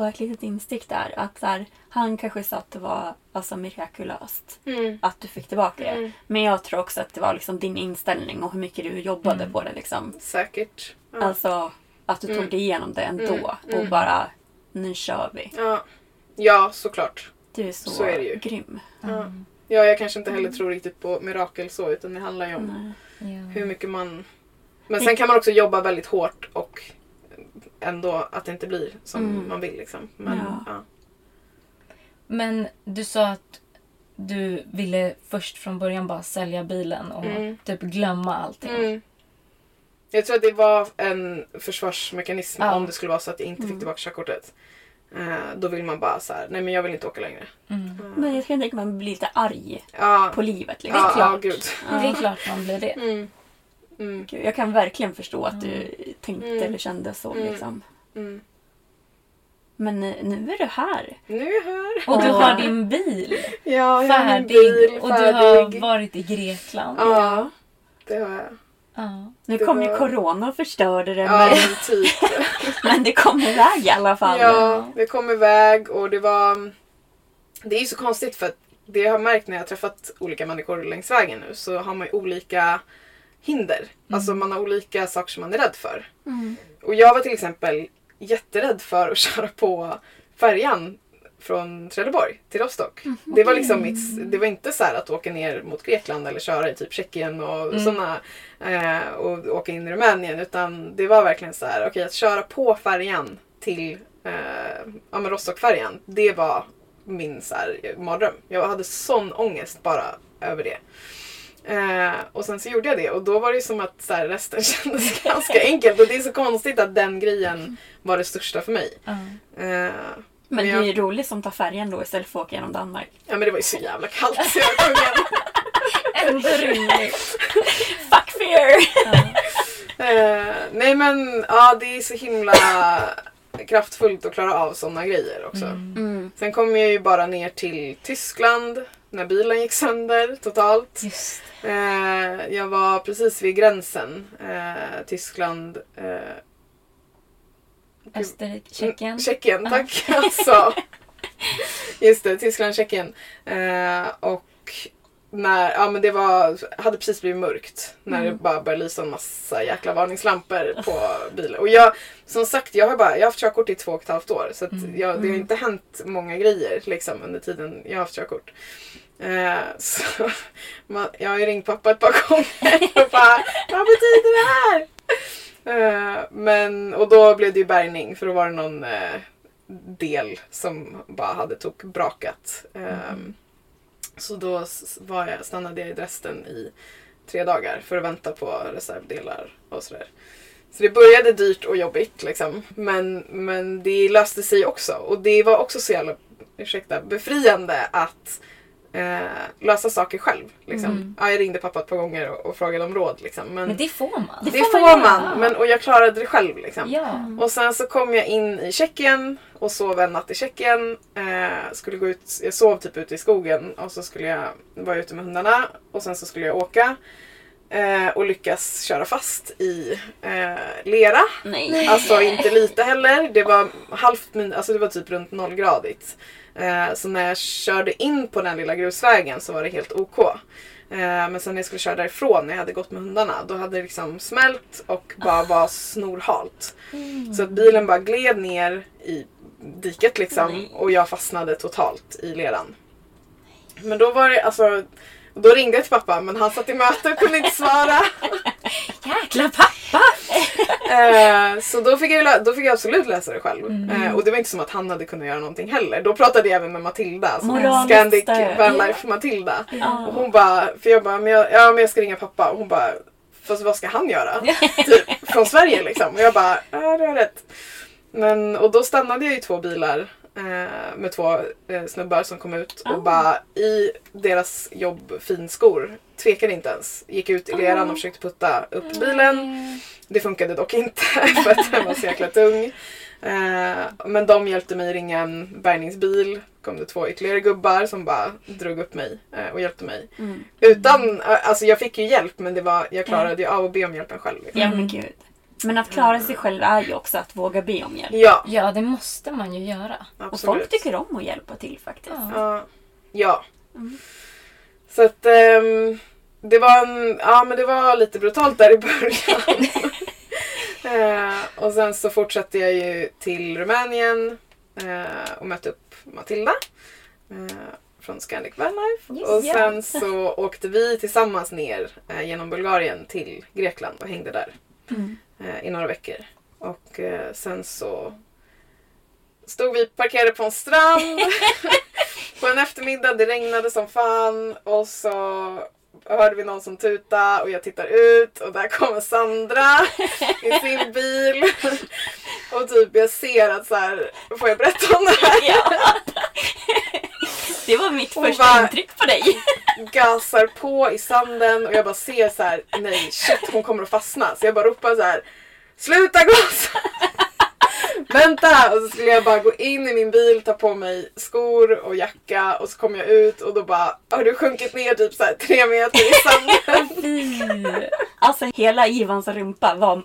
och ett litet instick där, att så här, han kanske sa att det var alltså, mirakulöst Mm. att du fick tillbaka det. Mm. Men jag tror också att det var liksom din inställning och hur mycket du jobbade på det. Liksom. Säkert. Ja. Alltså att du tog Mm. dig igenom det ändå Mm. och Mm. bara nu kör vi. ja. ja, såklart. Du är så, Så är det ju. grym. Ja. ja, jag kanske inte heller tror riktigt på mirakel så utan det handlar ju om Nej. Ja. hur mycket man... Men sen kan man också jobba väldigt hårt och ändå att det inte blir som Mm. man vill. Liksom. Men, Ja. ja. Men du sa att du ville först från början bara sälja bilen och Mm. typ glömma allting. Mm. Jag tror att det var en försvarsmekanism Ja. om det skulle vara så att jag inte Mm. fick tillbaka körkortet. Eh, då vill man bara så här, nej men jag vill inte åka längre. Mm. Men jag kan tänka mig att man blir lite arg Ja, på livet. ja, Liksom. ja, gud. Det är klart man blir det. Mm. Mm. Gud, Jag kan verkligen förstå att du tänkte Mm. eller kände så. Mm. Liksom. Mm. Men eh, nu är du här. Nu är jag här. Och du har din bil Ja, jag har min färdig bil och du färdig. har varit i Grekland. Ja, det har jag. Ja. Nu Det kom ju var- corona och förstörde det. Ja, Men, typ. [LAUGHS] men det kom iväg i alla fall. Ja, vi kom iväg och det var... Det är ju så konstigt för att det jag har märkt när jag har träffat olika människor längs vägen nu så har man ju olika hinder. Alltså man har olika saker som man är rädd för. Mm. Och jag var till exempel jätterädd för att [LAUGHS] köra på färjan från Trelleborg till Rostock. Det var liksom mitt, det var inte så här att åka ner mot Grekland eller köra i typ Tjeckien och såna eh, och åka in i Rumänien utan det var verkligen så här, okej att köra på färjan till eh, ja, men Rostockfärjan, det var min så här, mardröm. Jag hade sån ångest bara över det. Eh, och sen så gjorde jag det och då var det som att så här, resten [LAUGHS] kändes ganska enkelt och det är så konstigt att den grejen var det största för mig. Ja. Eh, Men det jag- är ju roligt som tar färjan då istället för att åka genom Danmark. Ja men det var ju så jävla kallt så jag var tvungen. [LAUGHS] Ändå rimligt. [LAUGHS] Fuck fear! Eh, nej men ja det är så himla kraftfullt att klara av sådana grejer också. Mm. Sen kom jag ju bara ner till Tyskland när bilen gick sönder totalt. Just Eh, jag var precis vid gränsen. Eh, Tyskland. Eh, Österrike, Tjeckien. Mm, Tjeckien, tack. [LAUGHS] Alltså. Just det, Tyskland, Tjeckien. Eh, och när, ja men det var, hade precis blivit mörkt när det bara började lysa en massa jäkla varningslampor på bilen. Och jag, som sagt, jag har, bara, jag har haft körkort i två och ett halvt år så att jag, det har inte hänt många grejer liksom under tiden jag har haft körkort. Eh, [LAUGHS] så man, jag har ju ringt pappa ett par [LAUGHS] gånger och bara Vad betyder det här? Eh, men, och då blev det ju bärgning för då var det någon eh, del som bara hade tokbrakat. Eh, Så då var jag, stannade jag i Dresden i tre dagar för att vänta på reservdelar och sådär. Så det började dyrt och jobbigt liksom. Men, men det löste sig också. Och det var också så jävla ursäkta, befriande att eh, lösa saker själv. Liksom. Ja, jag ringde pappa ett par gånger och, och frågade om råd. Liksom. Men, Men det får man. det, får får man man, men, och jag klarade det själv. Liksom. Ja. Och sen så kom jag in i Tjeckien och sov en natt i Tjeckien. Eh, skulle gå ut, jag sov typ ute i skogen och så skulle jag vara ute med hundarna och sen så skulle jag åka. Eh, och lyckas köra fast i eh, lera. Nej. Alltså inte lite heller. Det var halvt min, alltså det var typ runt nollgradigt. Eh, så när jag körde in på den lilla grusvägen så var det helt OK. Eh, men sen när jag skulle köra därifrån, när jag hade gått med hundarna, då hade det liksom smält och bara var snorhalt. Så att bilen bara gled ner i diket liksom och jag fastnade totalt i leran. Men då var det alltså då ringde jag till pappa men han satt i möte och kunde inte svara. [LAUGHS] Jäkla pappa! [LAUGHS] Eh, så då fick, jag, då fick jag absolut läsa det själv. Eh, och det var inte som att han hade kunnat göra någonting heller. Då pratade jag även med Matilda, som Scandic. Vanlife Matilda. Och hon bara, för jag bara, men jag, ja men jag ska ringa pappa. Och hon bara, fast vad ska han göra? [LAUGHS] typ, från Sverige liksom. Och jag bara, ja du har rätt. Men, och då stannade jag i två bilar eh, med två eh, snubbar som kom ut och bara i deras jobb finskor tvekade inte ens. Gick ut i leran och försökte putta upp bilen. Det funkade dock inte [LAUGHS] för att den var så jäkla tung. Eh, men de hjälpte mig ringa en bärgningsbil. kom det två ytterligare gubbar som bara drog upp mig eh, och hjälpte mig. Utan, eh, alltså jag fick ju hjälp men det var, jag klarade ju av att be om hjälpen själv. Liksom. Ja men gud. Men att klara sig själv är ju också att våga be om hjälp. Ja, Ja, det måste man ju göra. absolut. Och folk tycker om att hjälpa till faktiskt. Ja. ja. Så att ehm, det var en, ja men det var lite brutalt där i början. [LAUGHS] eh, och sen så fortsatte jag ju till Rumänien eh, och mötte upp Matilda. Eh, från Scandic Vanlife. Yes, och ja. sen så åkte vi tillsammans ner eh, genom Bulgarien till Grekland och hängde där. Eh, I några veckor. Och eh, sen så stod vi parkerade på en strand [LAUGHS] på en eftermiddag. Det regnade som fan och så hörde vi någon som tuta och jag tittar ut och där kommer Sandra i sin [LAUGHS] bil. Och typ jag ser att så här, får jag berätta om det här? [LAUGHS] Det var mitt Hon första bara- intryck på dig. [LAUGHS] gasar på i sanden och jag bara ser så här: nej shit hon kommer att fastna. Så jag bara ropar så här: sluta gasa! [LAUGHS] Vänta! Och så skulle jag bara gå in i min bil, ta på mig skor och jacka och så kom jag ut och då bara har du sjunkit ner typ så här tre meter i sanden. [LAUGHS] Alltså hela Ivans rumpa var med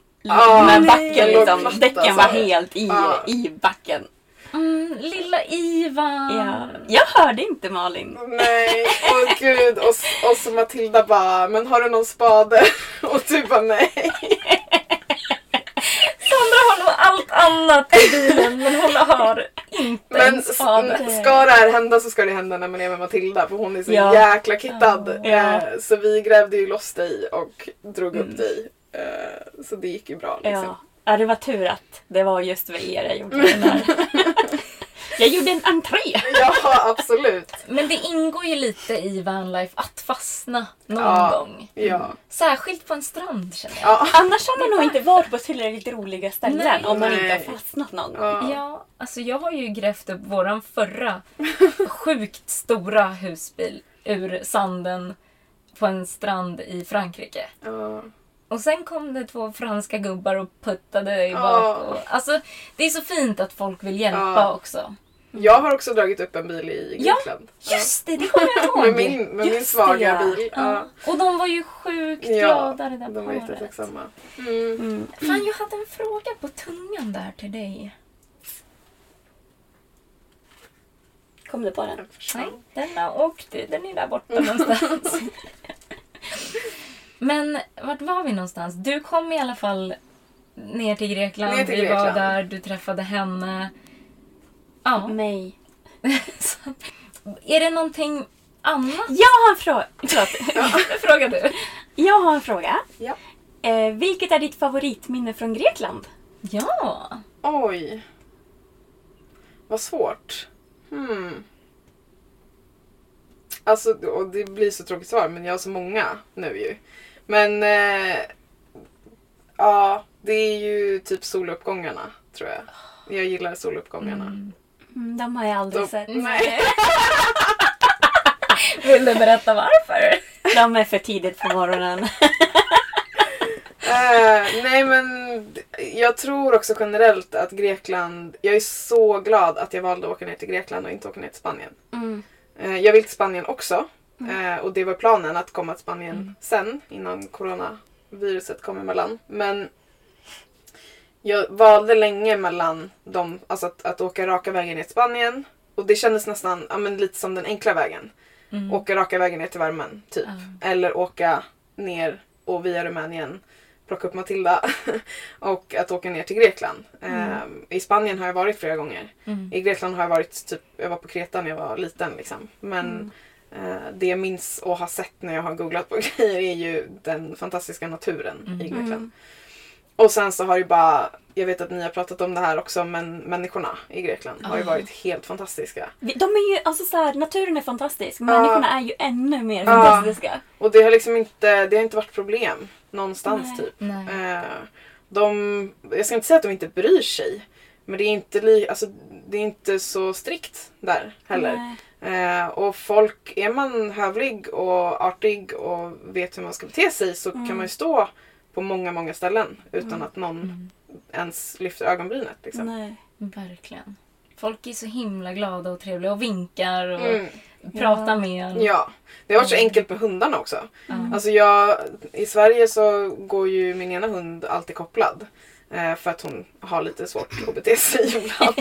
nej. backen liksom. Däcken alltså. var helt i, Ja. i backen. Mm, lilla Ivan. Ja. Jag hörde inte Malin. nej, åh gud. Och, och så Matilda bara, men har du någon spade? [LAUGHS] Och du bara nej. Sandra har nog allt annat i bilen men hon har inte Men en spade. s- ska det här hända så ska det hända när man är med Matilda för hon är så Ja. jäkla kittad. Ja. Eh, Så vi grävde ju loss dig och drog upp dig. Eh, Så det gick ju bra liksom. Ja. ja, det var tur att det var just vid er jag gjorde den här. [LAUGHS] Jag gjorde en entré. [LAUGHS] Ja, absolut. Men det ingår ju lite i vanlife att fastna någon Ja. gång. Ja. Särskilt på en strand känner jag. Ja. Annars har man nog inte varit på tillräckligt roliga ställen Nej. om man Nej. inte har fastnat någon gång. Ja. Ja, alltså jag har ju grävt upp våran förra [LAUGHS] sjukt stora husbil ur sanden på en strand i Frankrike. Ja. Och sen kom det två franska gubbar och puttade i bak. Och, alltså, det är så fint att folk vill hjälpa Ja. också. Jag har också dragit upp en bil i Ja, Grekland. Just det, det kommer jag [LAUGHS] ihåg. Med min, med min Just det, svaga ja. bil. Ja. Ja. Och de var ju sjukt Ja, glada det där de var jättetacksamma. Mm. Fan, jag hade en fråga på tungan där till dig. Kom du på den? Nej, den har åkt. Den är där borta någonstans. [LAUGHS] Men vart var vi någonstans? Du kom i alla fall ner till Grekland. Ner till Vi var Grekland. där, du träffade henne. Ja. Mig. [LAUGHS] Så, är det någonting annat? Jag har en fråga. Förlåt. [LAUGHS] [LAUGHS] Fråga du. Jag har en fråga. Ja. Eh, vilket är ditt favoritminne från Grekland? Ja. Oj. Vad svårt. Hmm. Alltså, och det blir så tråkigt svar, men jag har så många nu ju. Men... Eh, ja, det är ju typ soluppgångarna, tror jag. Jag gillar soluppgångarna. Mm, de har jag aldrig De- sett. Nej. [LAUGHS] Vill du berätta varför? De är för tidigt på morgonen. [LAUGHS] Eh, nej men jag tror också generellt att Grekland, jag är så glad att jag valde att åka ner till Grekland och inte åka ner till Spanien. Mm. Eh, jag vill till Spanien också. Eh, och det var planen att komma till Spanien sen innan coronaviruset kom emellan. Men jag valde länge mellan dem, alltså att, att åka raka vägen ner till Spanien. Och det kändes nästan ja, men lite som den enkla vägen. Åka raka vägen ner till värmen, typ. Eller åka ner och via Rumänien plocka upp Matilda [LAUGHS] och att åka ner till Grekland. Ehm, I Spanien har jag varit flera gånger. I Grekland har jag varit typ, jag var på Kreta när jag var liten liksom. Men eh, det jag minns och har sett när jag har googlat på [LAUGHS] grejer är ju den fantastiska naturen i Grekland. Och sen så har ju bara, jag vet att ni har pratat om det här också, men människorna i Grekland har ju varit helt fantastiska. De är ju, alltså så här, naturen är fantastisk. Människorna är ju ännu mer Ja. fantastiska. Och det har liksom inte, det har inte varit problem någonstans Nej. typ. Nej. Eh, de, jag ska inte säga att de inte bryr sig. Men det är inte, li, alltså, det är inte så strikt där heller. Nej. Eh, och folk, är man hövlig och artig och vet hur man ska bete sig så Mm. kan man ju stå på många, många ställen utan att någon ens lyfter ögonbrynet. Liksom. Nej. Verkligen. Folk är så himla glada och trevliga och vinkar och Mm. pratar med en. Ja, det har varit så enkelt med hundarna också. Alltså jag, I Sverige så går ju min ena hund alltid kopplad. Eh, för att hon har lite svårt att bete sig [LAUGHS] ibland.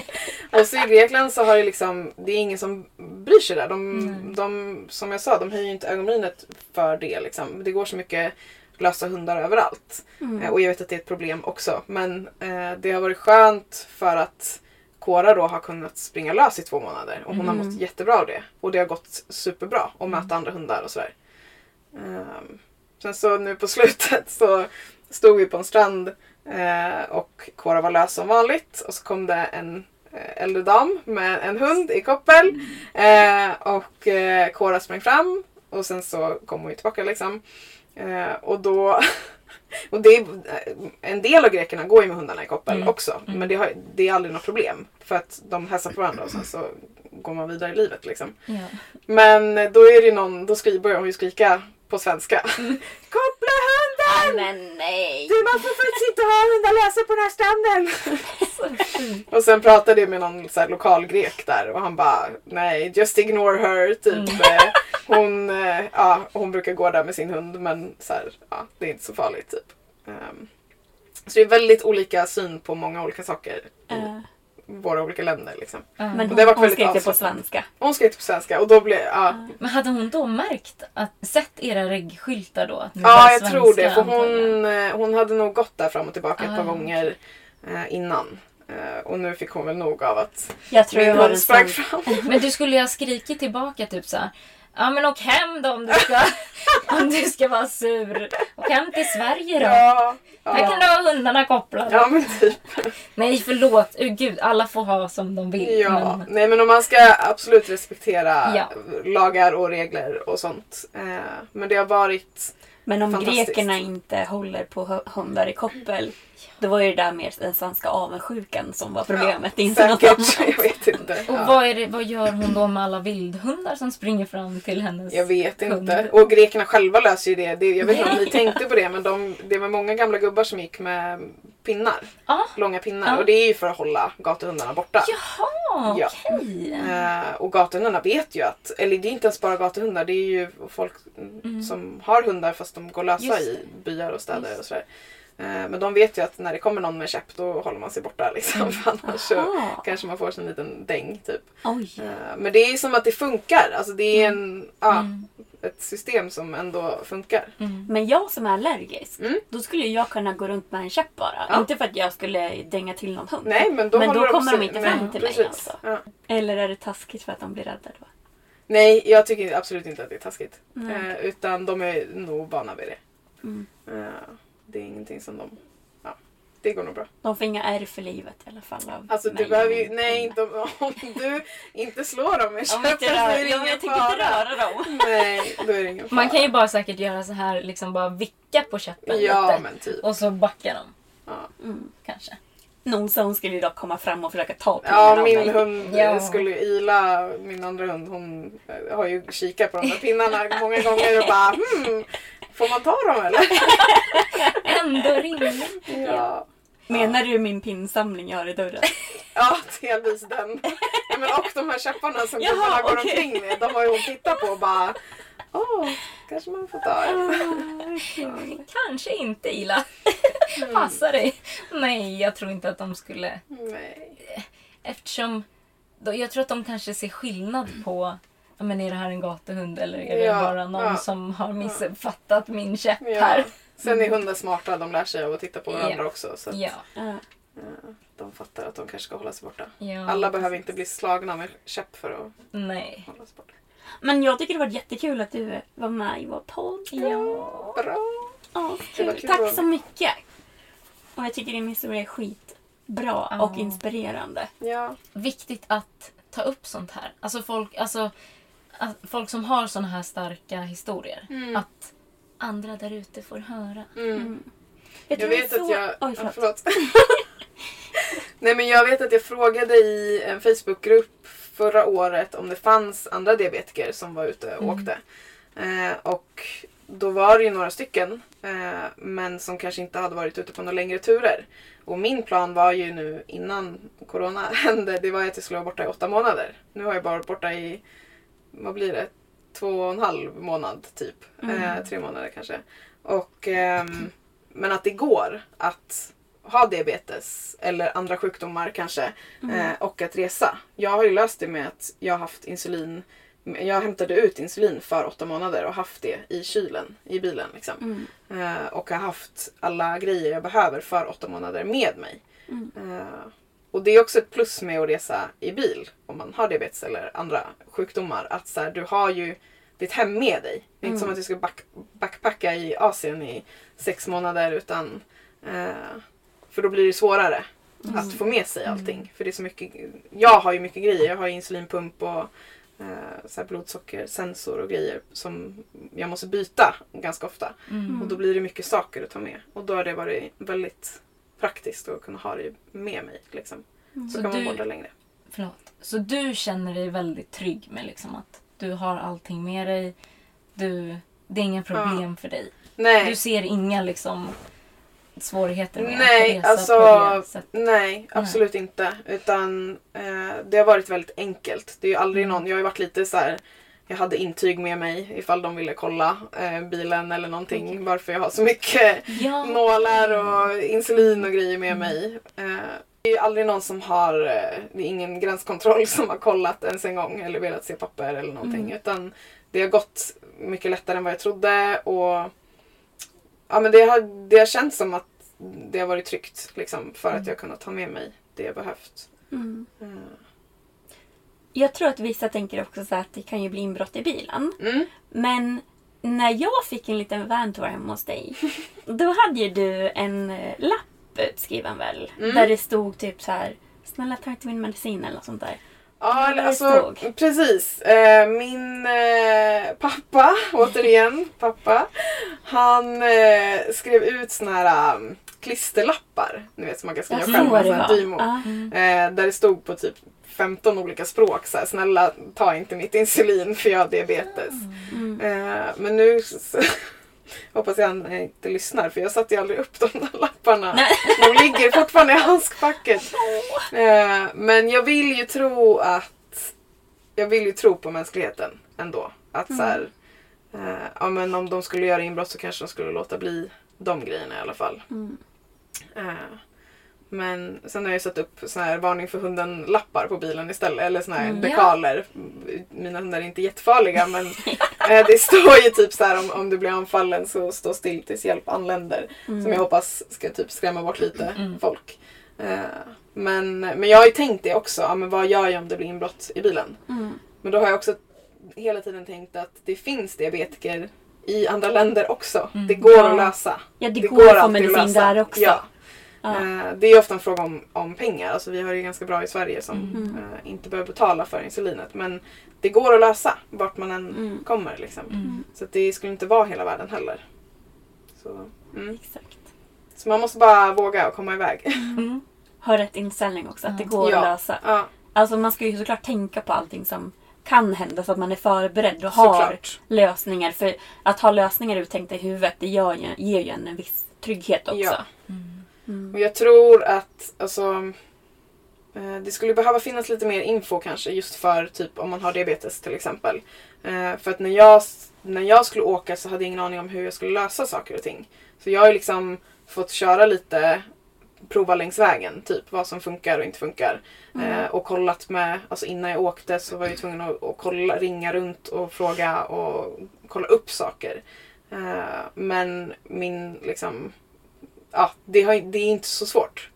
och så i Grekland så har det liksom, det är ingen som bryr sig där. De, de, som jag sa, de höjer ju inte ögonbrynet för det. Liksom. Det går så mycket lösa hundar överallt. Eh, och jag vet att det är ett problem också. Men eh, det har varit skönt för att Cora då har kunnat springa lös i två månader och hon har mått jättebra av det. Och det har gått superbra att möta andra hundar och sådär. Ehm, sen så nu på [LAUGHS] slutet så stod vi på en strand eh, och Cora var lös som vanligt och så kom det en eh, äldre dam med en hund i koppel eh, och eh, Cora sprang fram och sen så kom hon ju tillbaka liksom. Eh, och då [LAUGHS] och det är, en del av grekerna går ju med hundarna i koppel också. Men det, har, det är aldrig något problem. För att de hälsar på varandra och sen så går man vidare i livet liksom. Ja. Men då är det någon, då skri, börjar hon ju skrika på svenska. [LAUGHS] Koppla hunden! Men nej! Du man får faktiskt inte ha hundar lösa på den här stranden. [LAUGHS] och sen pratade jag med någon så här, lokal grek där och han bara nej just ignore her. Typ. Eh, Hon, eh, ja, hon brukar gå där med sin hund men så här, ja, det är inte så farligt. Typ. Ehm, så det är väldigt olika syn på många olika saker i Eh, våra olika länder. Liksom. men det hon, har varit hon skrev det på svenska. Hon skrev på svenska och då blev ja, Men hade hon då märkt att, sett era reggskyltar då? Ja, var jag svenska, tror det. För hon, eh, hon hade nog gått där fram och tillbaka ett Ah, par okej. gånger eh, innan. Eh, och nu fick hon väl nog av att Jag tror min var hund den sprang fram. [LAUGHS] Men du skulle ju ha skrikit tillbaka typ så här. Ja men åk hem då om du ska, [LAUGHS] om du ska vara sur. Åk hem till Sverige då. Ja, Här kan du ja. ha hundarna kopplade. ja men typ. Nej förlåt, oh, gud alla får ha som de vill. Ja. Men, Nej men om man ska absolut respektera Ja. lagar och regler och sånt. Eh, men det har varit Men om grekerna inte håller på hu- hundar i koppel. Då var ju det där mer den svenska avundsjukan som var problemet. ja, inte något säkert. annat. Jag vet inte. och Ja. vad, är det, vad gör hon då med alla vildhundar som springer fram till hennes Jag vet hund? inte. Och grekerna själva löser ju det. det jag vet inte om ni [LAUGHS] tänkte på det men de, det var många gamla gubbar som gick med pinnar. Ja. Långa pinnar. Ja. Och det är ju för att hålla gatuhundarna borta. Jaha, Ja. okej. Eh, och gatuhundarna vet ju att, eller det är inte ens bara gatuhundar, det är ju folk som har hundar fast de går lösa Mm. Just i byar och städer och sådär. Eh, men de vet ju att när det kommer någon med käpp då håller man sig borta liksom. Mm. [LAUGHS] För annars så kanske man får sig en liten däng typ. Oj. Eh, men det är som att det funkar. Alltså det är Mm. en, ja, ett system som ändå funkar. Men jag som är allergisk, Mm. då skulle jag kunna gå runt med en käpp bara. Ja. Inte för att jag skulle dänga till någon hund. Nej men då, Men då håller kommer de inte fram till mig alltså. Ja. Eller är det taskigt för att de blir rädda då? Nej, jag tycker absolut inte att det är taskigt. Eh, utan de är nog vana vid det. Mm. Det är ingenting som de... Ja, det går nog bra. De får inga ärr för livet i alla fall av Alltså du behöver ju, nej inte om, om du inte slår dem med käppen så är det ingen jag tänker inte fara. röra dem. Nej, då är det ingen fara. Man kan ju bara säkert göra så här, liksom bara vicka på käppen Ja lite. men typ. Och så backa dem. Ja. Mm. Kanske. Nosa hon skulle ju dock komma fram och försöka ta Ja, pinnarna av min mig. hund Ja. skulle ju ila, min andra hund, hon eh, har ju kikat på de där pinnarna många gånger och bara hmm, får man ta dem eller? [LAUGHS] Ändå rimligt. Ja, Menar du min pinsamling jag har i dörren? [LAUGHS] ja delvis den. Ja, men och de här käpparna som Jaha, gubbarna går okej. omkring med, de har ju hon tittat på och bara åh, kanske man får ta en. Kanske inte Ila. [LAUGHS] Mm. Passa dig. Nej, jag tror inte att de skulle... Nej. Eftersom... Då, jag tror att de kanske ser skillnad på... Ja, men är det här en gatuhund eller är det Ja, bara någon ja. som har missuppfattat min käpp Ja. här? Sen är hundar smarta, de lär sig av att titta på varandra Ja. också. Så att, Ja. Ja. eh, de fattar att de kanske ska hålla sig borta. ja. Alla behöver inte bli slagna med käpp för att Nej. hålla sig borta. Men jag tycker det var jättekul att du var med i vår podd. Ja. Bra! Ja, Tack så mycket. Och jag tycker din historia är skitbra Ja. och inspirerande. Ja. Viktigt att ta upp sånt här. Alltså folk, alltså, att folk som har såna här starka historier. Mm. Att andra där ute får höra. Mm. Jag du vet vad att så- jag... Oj, ja, förlåt. förlåt. [LAUGHS] Nej men jag vet att jag frågade i en Facebookgrupp förra året om det fanns andra diabetiker som var ute och Mm. åkte. Eh, och då var det ju några stycken. Eh, men som kanske inte hade varit ute på några längre turer. Och min plan var ju nu innan Corona [LAUGHS] hände, det var att jag skulle vara borta i åtta månader. Nu har jag bara varit borta i, vad blir det? Två och en halv månad typ. Eh, tre månader kanske. Och, ehm, men att det går att ha diabetes eller andra sjukdomar kanske eh, och att resa. Jag har ju löst det med att jag har haft insulin. Jag hämtade ut insulin för åtta månader och haft det i kylen i bilen. Liksom. Eh, och har haft alla grejer jag behöver för åtta månader med mig. Eh, och det är också ett plus med att resa i bil om man har diabetes eller andra sjukdomar. Att så här, du har ju ditt hem med dig. Det är inte som att du ska back, backpacka i Asien i sex månader utan eh, för då blir det svårare att få med sig allting. För det är så mycket, jag har ju mycket grejer. Jag har insulinpump och så här blodsockersensor och grejer som jag måste byta ganska ofta. Och då blir det mycket saker att ta med. Och då har det varit väldigt praktiskt att kunna ha det med mig. Liksom. Så, Så kan man du- borta längre. Förlåt. Så du känner dig väldigt trygg med liksom att du har allting med dig. Du, det är inga problem för dig. Nej. Du ser inga liksom svårigheter med Nej, att resa alltså på det sättet. nej, absolut inte. Utan eh, det har varit väldigt enkelt. Det är ju aldrig någon, jag har ju varit lite så här. Jag hade intyg med mig ifall de ville kolla eh, bilen eller någonting. Varför jag har så mycket Ja. nålar och insulin och grejer med mig. Eh, det är ju aldrig någon som har, eh, det är ingen gränskontroll [LAUGHS] som har kollat ens en gång eller velat se papper eller någonting. Utan det har gått mycket lättare än vad jag trodde och ja, men det, har, det har känts som att det har varit tryggt liksom, för att jag kunnat ta med mig det jag behövt. Mm. Mm. Jag tror att vissa tänker också så att det kan ju bli inbrott i bilen. Mm. Men när jag fick en liten vantour hemma hos dig. [LAUGHS] då hade ju du en eh, lapp utskriven väl? Mm. Där det stod typ så här. Snälla ta inte min medicin eller något sånt där. Ja, eller alltså precis. Eh, min eh, pappa, [LAUGHS] återigen pappa, han eh, skrev ut såna här um, klisterlappar. Ni vet som man kan skriva själv med det sån här dymo. Eh, där det stod på typ 15 olika språk så här, snälla ta inte mitt insulin för jag har diabetes. Mm. Men nu [LAUGHS] hoppas jag han inte lyssnar för jag satte ju aldrig upp de där lapparna. Nej. [LAUGHS] De ligger fortfarande i handskfacket. [LAUGHS] Eh, men jag vill ju tro att jag vill ju tro på mänskligheten ändå. Att så här, eh, ja, men om de skulle göra inbrott så kanske de skulle låta bli de grejerna i alla fall. Mm. Eh, men sen har jag satt upp sån här varning för hunden-lappar på bilen istället. Eller såna här Mm. dekaler. Mina hundar är inte jättefarliga men [LAUGHS] eh, det står ju typ så här om, om du blir anfallen så stå still tills hjälp anländer. Som jag hoppas ska typ skrämma bort lite folk. Eh, men, men jag har ju tänkt det också. Ja, men vad gör jag om det blir inbrott i bilen? Mm. Men då har jag också hela tiden tänkt att det finns diabetiker i andra länder också. Mm. Det går Ja. att lösa. Ja, det går att få medicin där också. Ja. Ja. Eh, Det är ofta en fråga om, om pengar. Alltså vi har det ju ganska bra i Sverige som Mm. eh, inte behöver betala för insulinet. Men det går att lösa vart man än Mm. kommer. Liksom. Mm. Så att det skulle inte vara hela världen heller. Så, mm. Exakt. så man måste bara våga och komma iväg. [LAUGHS] Mm. Ha rätt inställning också, att det går Ja. att lösa. Ja, Alltså man ska ju såklart tänka på allting som kan hända så att man är förberedd och har såklart. lösningar. För att ha lösningar uttänkta i huvudet det gör ju, ger ju en en viss trygghet också. Ja. Mm. Och jag tror att alltså, eh, det skulle behöva finnas lite mer info kanske just för typ om man har diabetes till exempel. Eh, för att när jag, när jag skulle åka så hade jag ingen aning om hur jag skulle lösa saker och ting. Så jag har ju liksom fått köra lite prova längs vägen, typ vad som funkar och inte funkar. Eh, och kollat med, alltså innan jag åkte så var jag ju tvungen att, att kolla, ringa runt och fråga och kolla upp saker. Men min liksom, ja det, har, det är inte så svårt.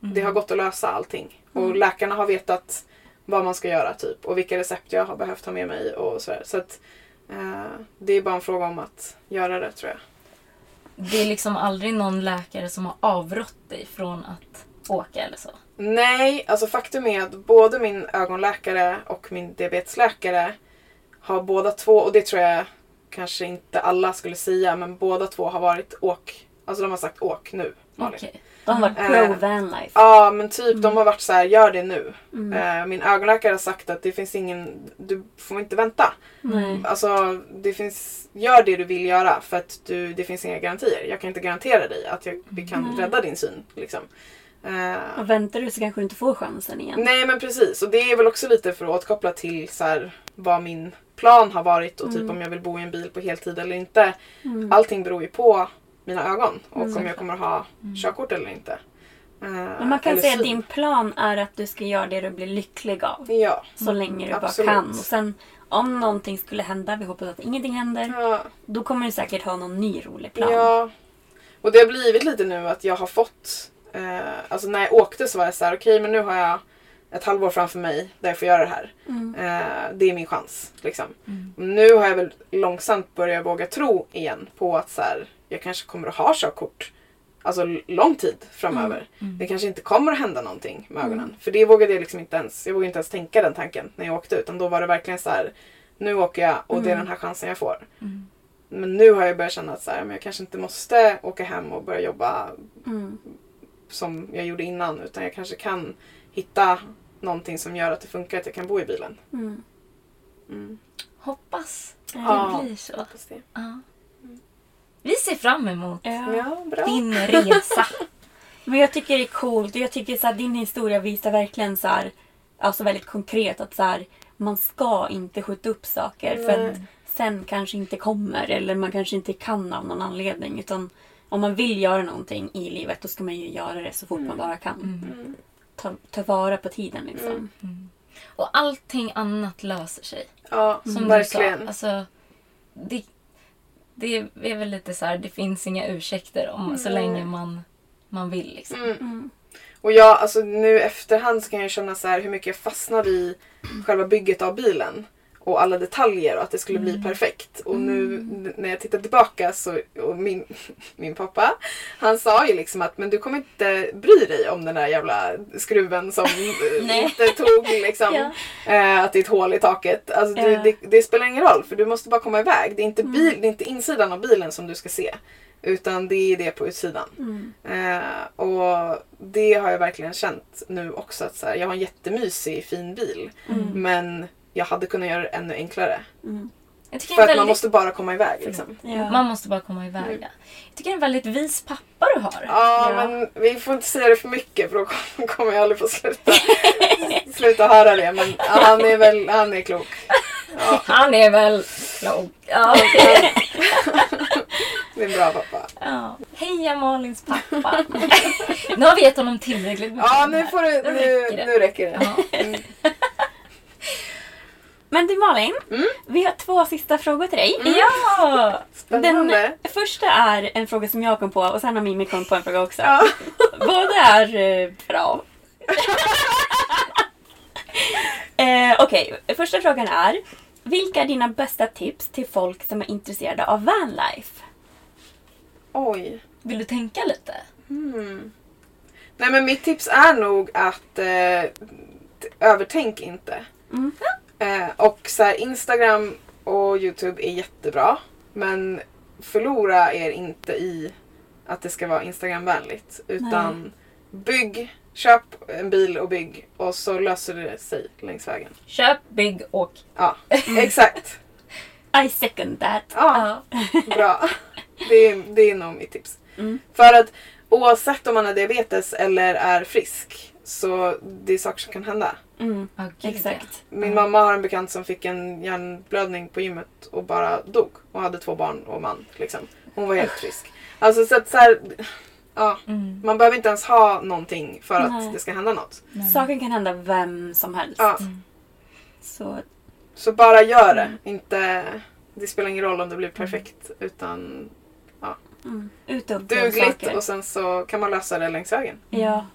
Det har gått att lösa allting. Och läkarna har vetat vad man ska göra typ och vilka recept jag har behövt ha med mig och sådär. Så att eh, det är bara en fråga om att göra det tror jag. Det är liksom aldrig någon läkare som har avrått dig från att åka eller så. Nej, alltså faktum är att både min ögonläkare och min diabetesläkare har båda två, och det tror jag kanske inte alla skulle säga, men båda två har varit åk. Alltså de har sagt åk nu. Malin. Okej. De har varit Eh, pro vanlife. Ja men typ de har varit så här, gör det nu. Mm. Eh, min ögonläkare har sagt att det finns ingen, du får inte vänta. Nej. Alltså det finns, gör det du vill göra för att du, det finns inga garantier. Jag kan inte garantera dig att jag, vi kan Nej. rädda din syn. Liksom. Eh, Och väntar du så kanske du inte får chansen igen. Nej men precis och det är väl också lite för att återkoppla till så här, vad min plan har varit och typ Mm. om jag vill bo i en bil på heltid eller inte. Mm. Allting beror ju på mina ögon och Mm. om jag kommer att ha körkort eller inte. Eh, Men man kan säga att din plan är att du ska göra det du blir lycklig av. Ja. Så länge du absolut. bara kan. Och sen om någonting skulle hända, vi hoppas att ingenting händer. Ja. Då kommer du säkert ha någon ny rolig plan. Ja. Och det har blivit lite nu att jag har fått, eh, alltså när jag åkte så var jag så här: okej men nu har jag ett halvår framför mig där jag får göra det här. Mm. Eh, det är min chans. Liksom. Nu har jag väl långsamt börjat våga tro igen på att så här, jag kanske kommer att ha körkort alltså lång tid framöver. Det kanske inte kommer att hända någonting med ögonen. För det vågade jag liksom inte ens, jag vågade inte ens tänka den tanken när jag åkte utan då var det verkligen så här, nu åker jag och det är den här chansen jag får. Men nu har jag börjat känna att så här, men jag kanske inte måste åka hem och börja jobba Mm. som jag gjorde innan utan jag kanske kan hitta någonting som gör att det funkar att jag kan bo i bilen. Mm. Mm. Hoppas det Ja. blir så. Hoppas det. Ja. Vi ser fram emot Ja. Din resa. [LAUGHS] Men jag tycker det är coolt och jag tycker så här, din historia visar verkligen så här, alltså väldigt konkret att så här, man ska inte skjuta upp saker för att sen kanske inte kommer eller man kanske inte kan av någon anledning. Utan om man vill göra någonting i livet då ska man ju göra det så fort man bara kan. Ta, ta vara på tiden liksom. Och allting annat löser sig. Ja, Som du verkligen. sa. Alltså, det, det är väl lite så här, det finns inga ursäkter om, så länge man, man vill. Liksom. Mm. Och jag, alltså nu efterhand så kan jag känna så här hur mycket jag fastnade i själva bygget av bilen. Och alla detaljer och att det skulle bli perfekt. Och nu n- när jag tittar tillbaka så, och min, [LAUGHS] min pappa, han sa ju liksom att men du kommer inte bry dig om den där jävla skruven som [LAUGHS] eh, inte tog liksom. [LAUGHS] Ja. Eh, att det är ett hål i taket. Alltså, du, Ja. det, det spelar ingen roll för du måste bara komma iväg. Det är, inte bil, det är inte insidan av bilen som du ska se. Utan det är det på utsidan. Eh, och det har jag verkligen känt nu också. Att så här, jag har en jättemysig fin bil. Men jag hade kunnat göra det ännu enklare. Jag tycker För att man väldigt, måste bara komma iväg. Liksom. Ja. Man måste bara komma iväg. ja. Jag tycker det är en väldigt vis pappa du har. Ja, Ja. men vi får inte säga det för mycket för då [LAUGHS] kommer- jag aldrig få sluta, [LAUGHS] sluta höra det. Men ja, han är väl han är klok. Han är väl klok. Ja. Det är en bra pappa. Ja. Heja Malins pappa. nu har vi gett honom tillräckligt mycket. Ja, nu, får du, Nu nu, räcker det. nu räcker det. Mm. Men du Malin, vi har två sista frågor till dig. Ja! Spännande. Den första är en fråga som jag kom på och sen har Mimmi kommit på en fråga också. Ja. [LAUGHS] Båda är eh, bra. [LAUGHS] eh, Okej, första frågan är. Vilka är dina bästa tips till folk som är intresserade av vanlife? Oj. Vill du tänka lite? Nej men mitt tips är nog att eh, övertänk inte. Mm. Eh, och så här, Instagram och Youtube är jättebra. Men förlora er inte i att det ska vara Instagramvänligt. Utan bygg, köp en bil och bygg och så löser det sig längs vägen. Köp, bygg, åk. Ja, exakt. [LAUGHS] I second that. Ja, [LAUGHS] bra. Det är, det är nog mitt tips. För att oavsett om man har diabetes eller är frisk så det är saker som kan hända. Mm. Ja, gud, Exakt. Min mamma har en bekant som fick en hjärnblödning på gymmet och bara dog. Och hade två barn och man. Liksom. Hon var helt frisk. Alltså så att så här, ja, Mm. Man behöver inte ens ha någonting för att Nej. det ska hända något. Saken kan hända vem som helst. Ja, Så så bara gör det. Inte, det spelar ingen roll om det blir perfekt. Utan mm. ut och uppleva dugligt saker. och sen så kan man lösa det längs vägen. Ja.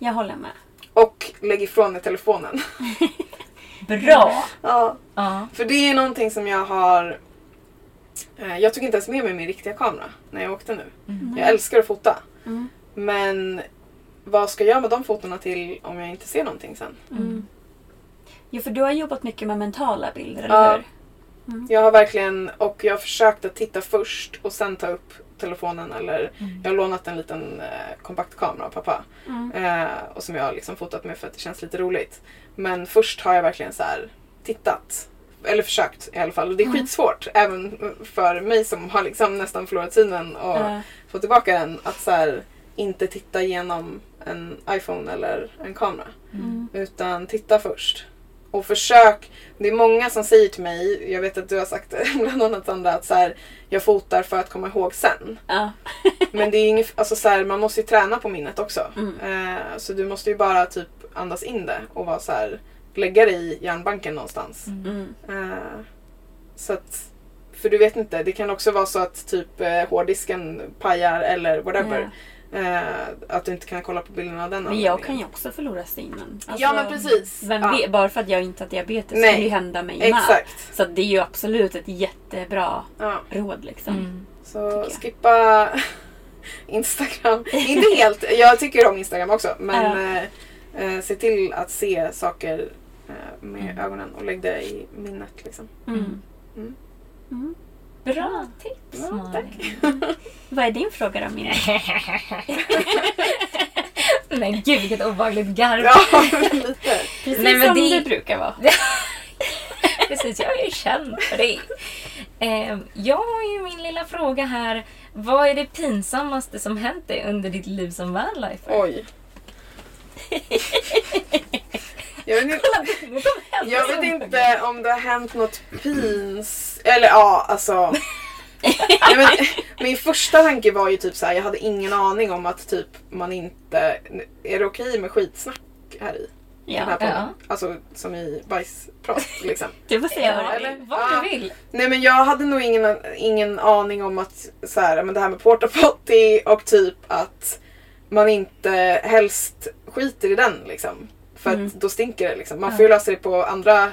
Mm. Jag håller med. Och lägg ifrån dig telefonen. [LAUGHS] Bra! Ja. Ja. För det är någonting som jag har... Eh, jag tog inte ens med mig min riktiga kamera när jag åkte nu. Jag älskar att fota. Mm. Men vad ska jag göra med de fotona till om jag inte ser någonting sen? Mm. Jo, för du har jobbat mycket med mentala bilder, Ja. eller hur? Jag har verkligen, och jag har försökt att titta först och sen ta upp telefonen eller jag har lånat en liten eh, kompaktkamera av pappa. Mm. Eh, och som jag har liksom fotat med för att det känns lite roligt. Men först har jag verkligen så här tittat. Eller försökt i alla fall. Och det är Mm. skitsvårt även för mig som har liksom nästan förlorat synen och Ja. fått tillbaka den. Att så här, inte titta igenom en iPhone eller en kamera. Mm. Utan titta först. Och försök. Det är många som säger till mig, jag vet att du har sagt det [LAUGHS] bland annat Sandra, att så här, jag fotar för att komma ihåg sen. Ja. [LAUGHS] Men det är inget, alltså så här, man måste ju träna på minnet också. Mm. Eh, så du måste ju bara typ andas in det och vara så här, lägga det i hjärnbanken någonstans. Mm. Eh, så att, för du vet inte, det kan också vara så att typ eh, hårddisken pajar eller whatever. Eh, att du inte kan kolla på bilderna av den Men jag kan ju också förlora synen. Alltså, Ja men precis. Vem Ja. vet, bara för att jag inte har diabetes Nej. kan det ju hända mig med. Exakt. Så det är ju absolut ett jättebra Ja. råd liksom. Mm. Så skippa [LAUGHS] Instagram. inte helt, jag tycker om Instagram också. Men Ja. eh, eh, se till att se saker eh, med ögonen och lägg det i minnet. Liksom. Mm. Bra tips Ja, Malin. [LAUGHS] Vad är din fråga då Minna? [LAUGHS] Men gud vilket obehagligt garv. Ja, [LAUGHS] lite. Precis Nej, men som det- det brukar vara. Precis, jag är ju känd för det. Eh, jag har ju min lilla fråga här. Vad är det pinsammaste som hänt dig under ditt liv som vanlifer? Oj. Jag vet, inte, jag vet inte om det har hänt något pins... Eller ja, alltså... Nej, men, min första tanke var ju typ så här, jag hade ingen aning om att typ man inte... Är det okej med skitsnack här i? Den här Ja, podden? Ja. Alltså som i bajsprat liksom. [LAUGHS] du får säga vad Ja, eller? vad Ja. du vill. Nej men jag hade nog ingen, ingen aning om att så här, men det här med porta potty och typ att man inte helst skiter i den liksom. För Mm. att då stinker det liksom. Man får ju lösa det på andra eh,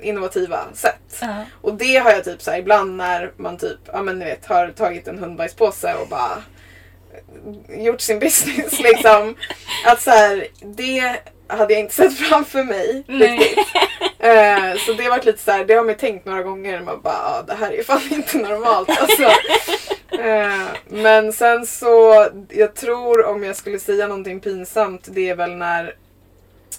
innovativa sätt. Ja. Och det har jag typ så här, ibland när man typ, ja men ni vet, har tagit en hundbajspåse och bara eh, gjort sin business [LAUGHS] liksom. Att så här, det hade jag inte sett [LAUGHS] framför mig Nej. riktigt. Eh, så det har varit lite så här, det har man ju tänkt några gånger. Man bara, ah, det här är fan [LAUGHS] inte normalt. Alltså. Eh, men sen så, jag tror om jag skulle säga någonting pinsamt, det är väl när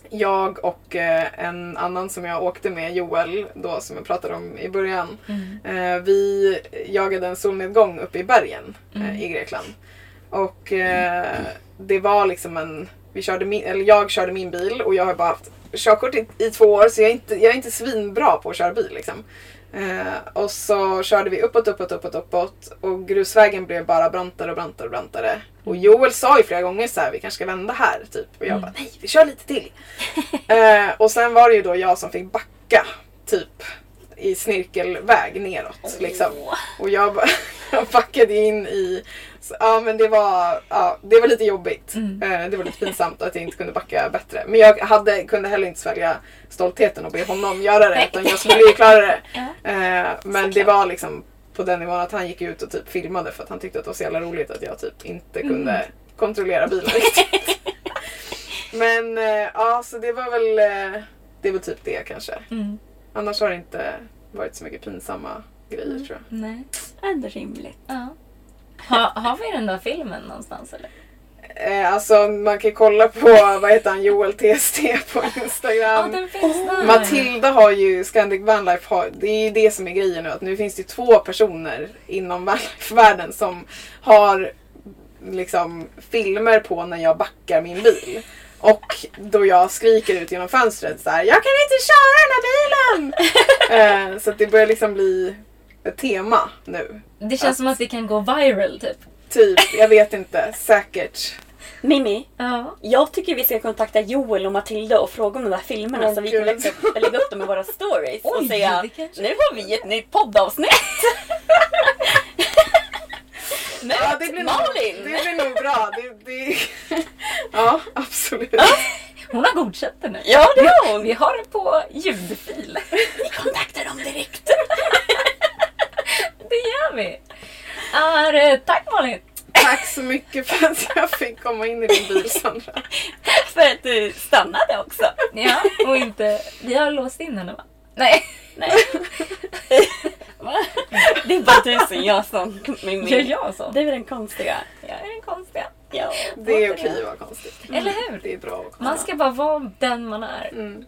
jag och eh, en annan som jag åkte med, Joel, då som jag pratade om i början. Eh, vi jagade en solnedgång uppe i bergen eh, i Grekland. Och det var liksom en, vi körde min, eller jag körde min bil och jag har bara haft körkort i, i två år så jag är, inte, jag är inte svinbra på att köra bil liksom. Eh, och så körde vi uppåt, uppåt, uppåt, uppåt och grusvägen blev bara brantare och brantare och brantare. Och Joel sa ju flera gånger så här, vi kanske ska vända här typ. Och jag bara, nej vi kör lite till. [LAUGHS] eh, och sen var det ju då jag som fick backa typ i snirkelväg neråt liksom. Och jag, [LAUGHS] jag backade in i Så, ja men det var, ja, det var lite jobbigt. Mm. Eh, det var lite pinsamt att jag inte kunde backa bättre. Men jag hade, kunde heller inte svälja stoltheten och be honom göra det. Utan jag skulle ju klara det. [LAUGHS] Ja. Eh, men det var liksom på den nivån att han gick ut och typ filmade för att han tyckte att det var så jävla roligt att jag typ inte kunde Mm. kontrollera bilen riktigt. [LAUGHS] men eh, ja, så det var väl det var typ det kanske. Mm. Annars har det inte varit så mycket pinsamma grejer tror jag. Nej. Ändå rimligt. Ja. Ha, har vi den där filmen någonstans eller? Eh, alltså man kan kolla på, [LAUGHS] vad heter han, Joel TST på Ja, Instagram. den finns där. Matilda har ju, Scandic Vanlife har, det är ju det som är grejen nu att nu finns det ju två personer inom vanlife-världen som har liksom filmer på när jag backar min bil. Och då jag skriker ut genom fönstret så här: Jag kan inte köra den här bilen! [LAUGHS] eh, så att det börjar liksom bli ett tema nu. Det känns som att det kan gå viral typ. Typ, jag vet inte, säkert. Mimmi, Ja. jag tycker vi ska kontakta Joel och Matilda och fråga om de där filmerna Åh, så vi kan lägga upp, lägga upp dem i våra stories och Oj, säga det kanske- nu har vi ett nytt poddavsnitt. [LAUGHS] Möt Ja, det blir, nog, Malin! det blir nog bra. Det, det, [LAUGHS] ja, absolut. Hon har godkänt det nu. Ja, det har hon. Vi har det på ljudfil. Vi kontaktar dem direkt. [LAUGHS] Det gör vi. Är, eh, tack Malin. Tack så mycket för att jag fick komma in i din bil Sandra. För att du stannade också. Ja, och inte... Vi har låst in henne va? Nej. Nej. Det är bara du som gör sånt Mimmi. Gör jag så? Du är den konstiga. Jag är den konstiga. Ja. Det är okej att vara konstig. Eller hur? Det är bra att vara. Man ska bara vara den man är. Mm.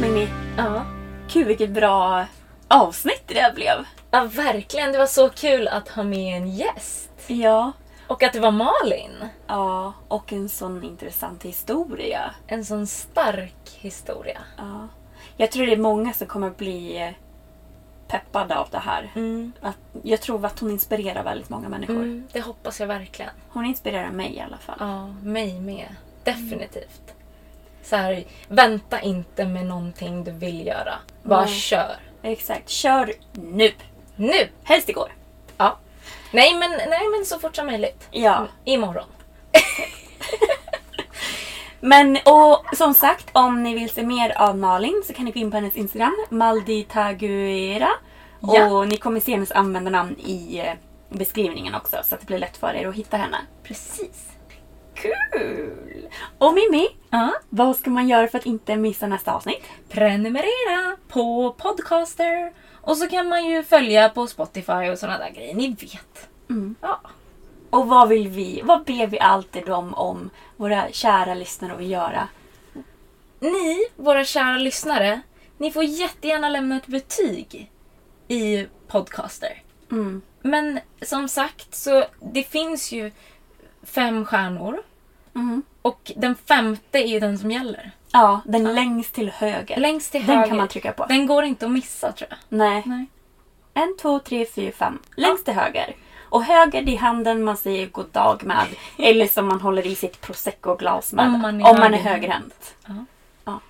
Mimmi, Ja. gud vilket bra avsnitt det blev. ja, verkligen. Det var så kul att ha med en gäst. Ja. Och att det var Malin. Ja, och en sån intressant historia. En sån stark historia. Ja. Jag tror det är många som kommer bli eh, peppade av det här. Mm. Att, jag tror att hon inspirerar väldigt många människor. Mm, det hoppas jag verkligen. Hon inspirerar mig i alla fall. Ja, mig med. Definitivt. Så här, vänta inte med någonting du vill göra. Bara kör. Exakt. Kör nu! Nu! Helst igår. Ja. Nej men, nej men så fort som möjligt. Ja. Imorgon. [LAUGHS] Men och som sagt, om ni vill se mer av Malin så kan ni gå in på hennes Instagram, Malditaguera. Ja. Och ni kommer se hennes användarnamn i eh, beskrivningen också så att det blir lätt för er att hitta henne. Precis. Kul! Och Mimmi, Ja. vad ska man göra för att inte missa nästa avsnitt? Prenumerera på Podcaster. Och så kan man ju följa på Spotify och sådana där grejer. Ni vet. Ja. Och vad vill vi, vad ber vi alltid dem om våra kära lyssnare att göra? Ni, våra kära lyssnare, ni får jättegärna lämna ett betyg i Podcaster. Mm. Men som sagt, så det finns ju fem stjärnor. Mm. Och den femte är ju den som gäller. Ja, den längst till höger. Längst till Den höger. kan man trycka på. Den går inte att missa tror jag. Nej. Nej. En, två, tre, fyra, fem. Längst till höger. Och höger det är handen man säger god dag med. [LAUGHS] Eller som man håller i sitt prosecco-glas med. Om man är Om man är högerhänt. Ja. Ja.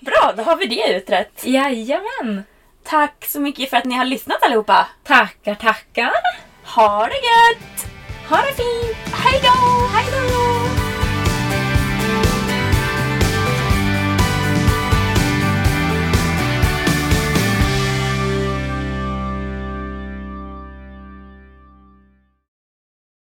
Bra, då har vi det utrett. Jajamän! Tack så mycket för att ni har lyssnat allihopa. Tackar, tackar! Ha det gött! Ha det fint! Hej då! Hej då!